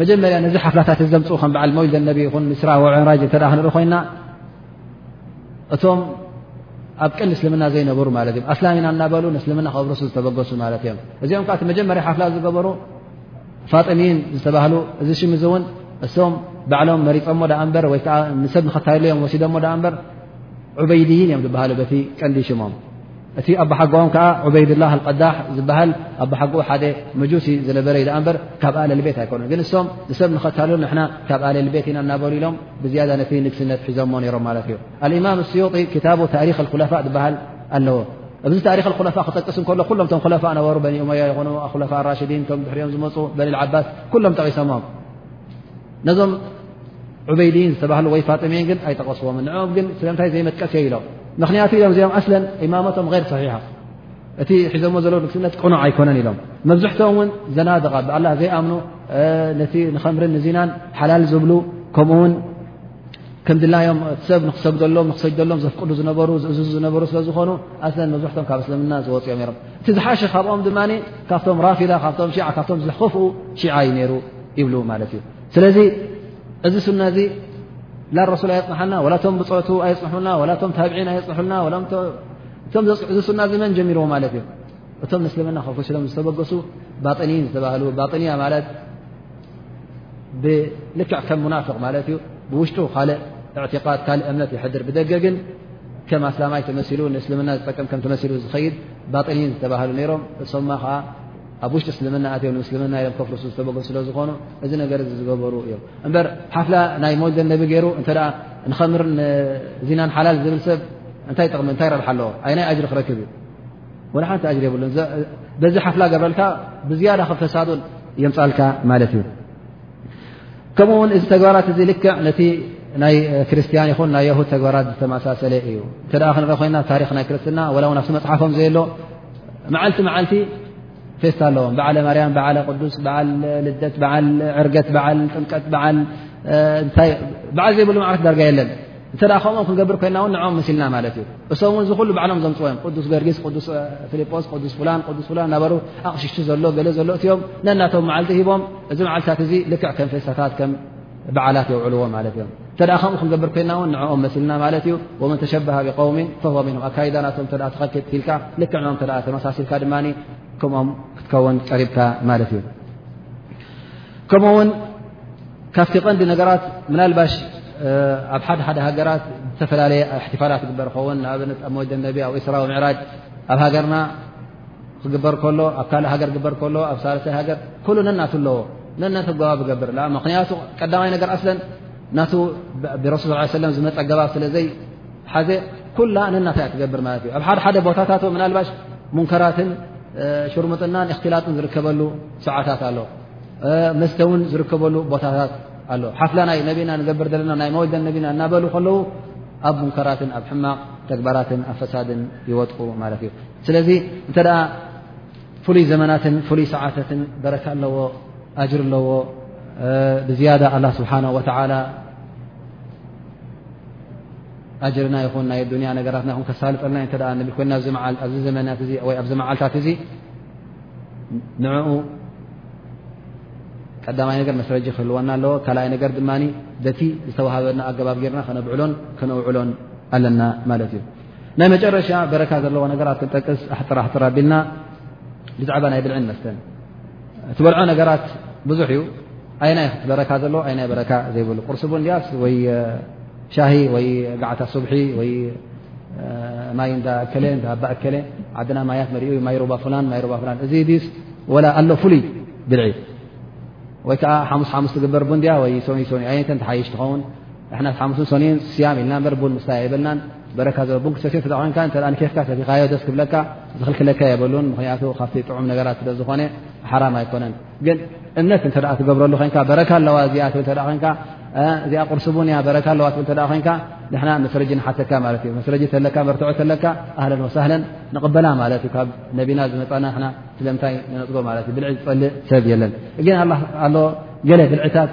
መጀመርያ ነዚ ሓፍላታት ዘምፅ ከም በዓል ሞይል ዘነቢ ይኹን ምስራ ወዕራጅ እተ ክንርኢ ኮይና እቶም ኣብ ቅል እስልምና ዘይነበሩ ማለት እዮም ኣስላም ኢና እናበሉ ንእስልምና ክብርሱ ዝተበገሱ ማለት እዮም እዚኦም ከዓቲ መጀመርያ ሓፍላ ዝገበሩ ፋጥሚን ዝተባህሉ እዚ ሽም እዚ እውን እሶም ባዕሎም መሪፆሞ ዳኣ እምበር ወይከዓ ንሰብ ንኸታይለዮም ወሲዶሞ ዳኣ እምበር ዑበይድይን እዮም ዝበሃሉ በቲ ቀንዲ ሽሞም እቲ ኣባሓጎኦም ከዓ ዑበይድላህ ኣልቀዳሕ ዝበሃል ኣባሓጎኡ ሓደ መጁሲ ዝነበረ ዩ በር ካብ ኣለልቤት ኣይኮኑን ግን እሶም ንሰብ ንኸታልሉ ንና ካብ ኣለልቤት ኢና እናበሉ ኢሎም ብዝያዳ ነቲ ንግስነት ሒዞሞ ነሮም ማለት እዩ ኣልእማም ስዩጢ ክታቡ ታሪክ ኩለፋ ዝበሃል ኣለዎ እብዚ ታሪክ ኩለፋ ክጠቅስ እከሎ ኩሎም ቶም ክለፋ ነበሩ በኒእሞያ ይኹኑ ኣኩለፋ ራሽዲን ቶም ድሕሪኦም ዝመፁ በኒልዓባስ ኩሎም ጠቂሶሞም ነዞም ዑበይድይን ዝተባህሉ ወይ ፋጥሜን ግን ኣይጠቐስዎም ንኦም ግን ስለምንታይ ዘይመጥቀስ እየ ኢሎም ምክንያቱ ኢሎም እዚኦም ኣስለን እማመቶም غይር ሰሒሓ እቲ ሒዞሞ ዘለ ንግስነት ቅኑዕ ኣይኮነን ኢሎም መብዝሕቶም እውን ዘናድቓ ብኣላ ዘይኣምኑ ነቲ ንኸምርን ንዚናን ሓላል ዝብሉ ከምኡ ውን ከም ድላዮም ሰብ ንክሰግደሎም ንክሰግደሎም ዘፍቅዱ ዝነበሩ ዝእዝዙ ዝነበሩ ስለ ዝኾኑ ኣስለን መብዝሕቶም ካብ እስልምና ዝወፅ እዮም ሮም እቲ ዝሓሸ ካብኦም ድማ ካብቶም ራፊዳ ካብቶም ዓ ካብቶም ዝኸፍኡ ሺዓ እዩ ነይሩ ይብሉ ማለት እዩ ስለዚ እዚ ሱና እዚ ላ ረሱል ኣየፅንሓና ላቶም ብፆቱ ኣየፅንሑና ላቶም ታብዒን ኣየፅንሑልና እዚ ሱና እዚ መን ጀሚርዎ ማለት እዩ እቶም ምስልምና ከፈሽሎም ዝተበገሱ ባጥኒን ዝተባህሉ ባጥንያ ማለት ብልክዕ ከም ሙናፍቅ ማለት እዩ ብውሽጡ ካልእ እዕትቃድ ካልእ እምነት ይሕድር ብደገ ግን ከም ኣስላማይ ተመሲሉ ንእስልምና ዝጠቀም ከም ተመሲሉ ዝኸይድ ባጥኒን ዝተባህሉ ነይሮም እሶማ ከዓ ኣብ ውሽጢ እስልምና ኣትዮም ንምስልምና ኢሎም ከፍርሱ ዝተበገሱ ስለ ዝኾኑ እዚ ነገር እዚ ዝገበሩ እዮም እምበር ሓፍላ ናይ መወልደ ነቢ ገይሩ እንተ ንኸምርን ዚናን ሓላል ዝብል ሰብ እንታይ ጠቕሚ እንታይ ረብሓ ኣለዎ ኣይ ናይ ኣጅሪ ክረክብ እዩ ወላ ሓንቲ ኣጅሪ የብሉን በዚ ሓፍላ ገብረልካ ብዝያዳ ከብ ተሳዱን የምፃልካ ማለት እዩ ከምኡ ውን እዚ ተግባራት እዚ ልክዕ ነቲ ናይ ክርስትያን ይኹን ናይ የሁድ ተግባራት ዝተመሳሰለ እዩ እንተ ክንርኢ ኮይና ታሪክ ናይ ክርስትና ወላ ውን ኣብቲ መፅሓፎም ዘየሎ መዓልቲ መዓልቲ ፌስታ ኣለዎም በዓለ ማርያም በዓለ ቅዱስ በዓል ልደት በዓል ዕርገት በዓል ጥምቀት በዓል ታይ በዓል ዘይብሉ መዓልቲ ዳርጋ የለን እንተ ከምኦም ክንገብር ኮይና ውን ንዕኦም መሲልና ማለት እዩ እሶም ውን ዝኩሉ ባዕሎም ዘምፅዎ ዮም ቅዱስ ገርጊስ ቅዱስ ፊልጶስ ቅዱስ ፍላን ቅዱስ ፍላን ናበሩ ኣቕሽሽቲ ዘሎ ገለ ዘሎ እትዮም ነናቶም መዓልቲ ሂቦም እዚ መዓልትታት እዚ ልክዕ ከም ፌስታታት በዓላት የውዕልዎ ማለት እዮም እተ ከምኡ ክንገብር ኮይና ውን ንኦም መስልና ማለት እዩ ወመን ተሸበሃ ብውሚ ፈዎ ም ኣካይዳ ናቶም ተኸትልካ ልክዕም ተመሳሲልካ ድማ ከምኦም ክትከውን ቀሪብካ ማለት እዩ ከምኡ ውን ካብቲ ቀንዲ ነገራት ምናልባሽ ኣብ ሓደ ሓደ ሃገራት ዝተፈላለየ ኣሕትፋላት ግበር ኸውን ንኣብነት ኣብ መወጀ ነቢ ኣብ ስራ ምዕራጅ ኣብ ሃገርና ክግበር ከሎ ኣብ ካልእ ሃገር ግበር ከሎ ኣብ ሳለሳይ ሃገር ኩሉ ነናቱ ኣለዎ ነናተ ኣገባብ ገብር ምክንያቱ ቀዳማይ ነገር ኣስለን ና ብረሱል ስ ሰለም ዝመፀ ኣገባብ ስለ ዘይ ሓዘ ኩላ ነናታ እያ ትገብር ማለት እዩ ኣብ ሓደ ሓደ ቦታታት ምናልባሽ ሙንከራትን ሽርሙጥናን እክትላጥን ዝርከበሉ ሰዓታት ኣሎ መስተ እውን ዝርከበሉ ቦታታት ኣሎ ሓፍላ ናይ ነቢና ንገብር ዘለና ናይ መወደ ነቢና እናበሉ ከለዉ ኣብ ሙንከራትን ኣብ ሕማቕ ተግባራትን ኣብ ፈሳድን ይወጥቁ ማለት እዩ ስለዚ እንተ ፍሉይ ዘመናትን ፍሉይ ሰዓታትን በረካ ኣለዎ ኣጅር ኣለዎ ብዝያዳ ኣላ ስብሓን ወተላ ኣጅርና ይኹን ናይ ኣዱንያ ነገራትና ይኹን ከሳልጠልና እ ንብል ኮይና ኣዚ መዓል ኣዚ ዘመናት እዚ ወይ ኣብዚ መዓልታት እዚ ንዕኡ ቀዳማይ ነገር መስረጂ ክህልወና ኣለዎ ካልኣይ ነገር ድማ በቲ ዝተዋሃበና ኣገባብ ጌርና ከነብዕሎን ከነውዕሎን ኣለና ማለት እዩ ናይ መጨረሻ በረካ ዘለዎ ነገራት ክንጠቅስ ኣሕጥራሕጥር ኣቢልና ብዛዕባ ናይ ብልዕን መስተን እትበልዖ ነገራት ብዙሕ እዩ ኣይናይ በረካ ዘለዎ ኣይናይ በረካ ዘይብሉ ቁርሲ ቡን ድያስ ወይ ሻሂ ወይ ጋዕታ ሱብሒ ወይ ማይ እዳ እከለ እዳባ እከለ ዓድና ማያት መሪኡ ማይ ሩባ ፍላን ማይ ሩባ ፍላን እዚ ድስ ወላ ኣሎ ፍሉይ ብልዒ ወይ ከዓ ሓሙስ ሓሙስ ትግበር ቡን ድያ ወይ ሶኒ ሶኒ ኣየንተ ተሓይሽ ትኸውን ንሕና ሓሙስን ሰኑይን ስያም ኢልና እምበር ቡን ምስታይ ኣይበልናን በረካ ዘ ቡን ክትሰትዮ እንተ ኮንካ እንተ ንኬፍካ ሰቲኻዮ ደስ ክብለካ ዝኽልክለካ የበሉን ምክንያቱ ካብቲ ጥዑም ነገራት ስለ ዝኾነ ሓራም ኣይኮነን ግን እምነት እንተ ትገብረሉ ኮንካ በረካ ኣለዋ እዚኣ ትብል እተ ኮንካ እዚኣ ቅርሲ ቡን እያ በረካ ኣለዋ ትብል እተ ኮንካ ንሕና መስረጂ ንሓተካ ማለት እዩ መስረጂ ተለካ መርትዖ ተለካ ኣህለን ወሳህለን ንቕበላ ማለት እዩ ካብ ነቢና ዝመፃና ንና ስለምንታይ ንነፅጎ ማለት እዩ ብልዒ ዝፀልእ ሰብ የለን ግን ኣሎ ገለ ብልዕታት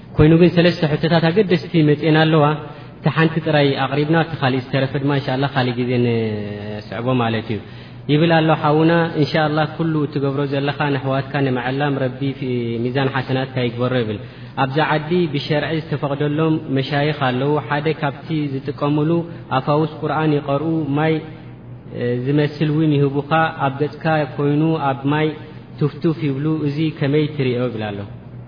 ኮይኑ ግን ሰለስተ ሕቶታት ኣገደስቲ መፅኤን ኣለዋ እቲ ሓንቲ ጥራይ ኣቕሪብና እቲ ካሊእ ዝተረፈ ድማ እንሻ ኣላ ካሊእ ግዜ ንስዕቦ ማለት እዩ ይብል ኣሎ ሓውና እንሻ ኣላ ኩሉ እትገብሮ ዘለኻ ንኣሕዋትካ ንምዕላም ረቢ ሚዛን ሓሰናትካ ይግበሮ ይብል ኣብዛ ዓዲ ብሸርዒ ዝተፈቕደሎም መሻይኽ ኣለዉ ሓደ ካብቲ ዝጥቀምሉ ኣፋውስ ቁርኣን ይቐርኡ ማይ ዝመስል እውን ይህቡኻ ኣብ ገፅካ ኮይኑ ኣብ ማይ ቱፍቱፍ ይብሉ እዚ ከመይ ትሪኦ ይብል ኣሎ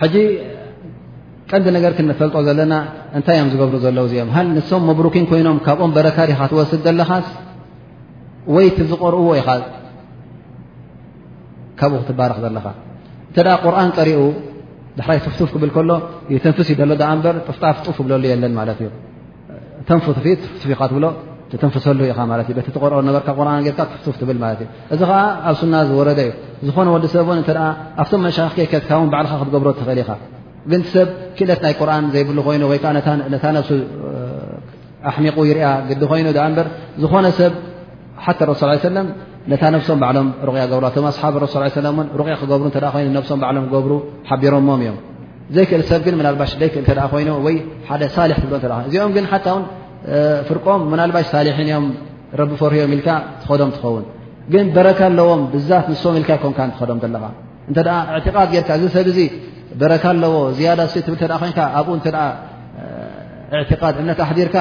ሕጂ ቀንዲ ነገር ክንፈልጦ ዘለና እንታይ እዮም ዝገብሩ ዘለዉ እዚኦም ሃ ንሶም መብሩኪን ኮይኖም ካብኦም በረካ ዲካ ትወስድ ዘለካስ ወይ ቲ ዝቀርእዎ ኢኻ ካብኡ ክትባርኽ ዘለኻ እንተ ቁርን ቀሪኡ ዳሕራይ ትፍቱፍ ክብል ከሎ ተንፍስ ይደሎ ዳኣ እምበር ጥፍጣፍ ጡፍ ብለሉ የለን ማለት እዩ ተንፉ ትፊት ትፊካ ትብሎ ተተንፍሰሉ ኢኻ ማለት እዩ በቲ ትቕርኦ ነበርካ ቁርን ጌርካ ትፍትፍ ትብል ማለት እዩ እዚ ከዓ ኣብ ሱና ዝወረደ እዩ ዝኾነ ወዲ ሰብ እውን እተ ኣብቶም መሻኽ ከከትካ ውን ባዕልኻ ክትገብሮ ትኽእል ኢኻ ግን ሰብ ክእለት ናይ ቁርን ዘይብሉ ኮይኑ ወይ ከዓ ነታ ነብሱ ኣሕሚቑ ይርያ ግዲ ኮይኑ ዳኣ እምበር ዝኾነ ሰብ ሓተ ረሱ ስ ሰለም ነታ ነብሶም ባዕሎም ሩቕያ ገብሩ ቶም ኣስሓብ ረሱ ስ ሰለ እውን ሩቕያ ክገብሩ እተ ኮይኑ ነብሶም ባዕሎም ክገብሩ ሓቢሮሞም እዮም ዘይክእል ሰብ ግን ምናልባሽ ደይክ እተ ኮይኑ ወይ ሓደ ሳልሕ ትብሎ እተ እዚኦም ግን ሓታ ውን ፍርቆም ምናልባሽ ሳልሒን እዮም ረቢ ፈርህዮም ኢልካ ትኸዶም ትኸውን ግን በረካ ኣለዎም ብዛት ንሶም ኢልካ ኮንካ ትኸዶም ዘለኻ እንተ እዕትቓድ ጌርካ እዚ ሰብ ዙ በረካ ኣለዎ ዝያዳ ስ ትብል ተ ኮንካ ኣብኡ እተ እዕትቓድ እምነት ኣሕዲርካ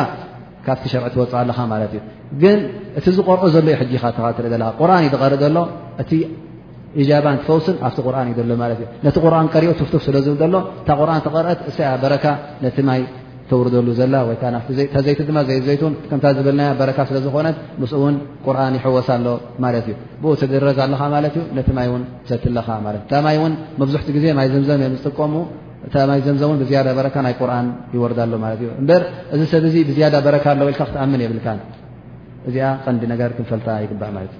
ካብቲ ሸርዒ ትወፅእ ኣለኻ ማለት እዩ ግን እቲ ዝቆርኦ ዘሎ ዩ ሕጂኻ ተኸትል ዘለካ ቁርን እዩ ዝቐርእ ዘሎ እቲ እጃባን ፈውስን ኣብቲ ቁርን እዩ ዘሎ ማለት እዩ ነቲ ቁርን ቀሪኦ ትፍትፍ ስለ ዝብል ዘሎ እታ ቁርን ተቐርአት እሰ በረካ ነቲ ማይ ተውርደሉ ዘላ ወይከ ተዘይቲ ድማ ዘይ ዘይቱን ከምታ ዝበልናያ በረካ ስለ ዝኾነት ምስ እውን ቁርን ይሕወስ ኣሎ ማለት እዩ ብኡ ትድረዝ ኣለኻ ማለት እዩ ነቲ ማይ እውን ሰትለኻ ማለት እታ ማይ እውን መብዝሕቲ ግዜ ማይ ዘምዘም እዮ ዝጥቀሙ እታ ማይ ዘምዘም እውን ብዝያዳ በረካ ናይ ቁርን ይወርዳ ኣሎ ማለት እዩ እበር እዚ ሰብ እዚ ብዝያዳ በረካ ኣለዎ ኢልካ ክትኣምን የብልካ እዚኣ ቀንዲ ነገር ክንፈልጣ ይግባእ ማለት እዩ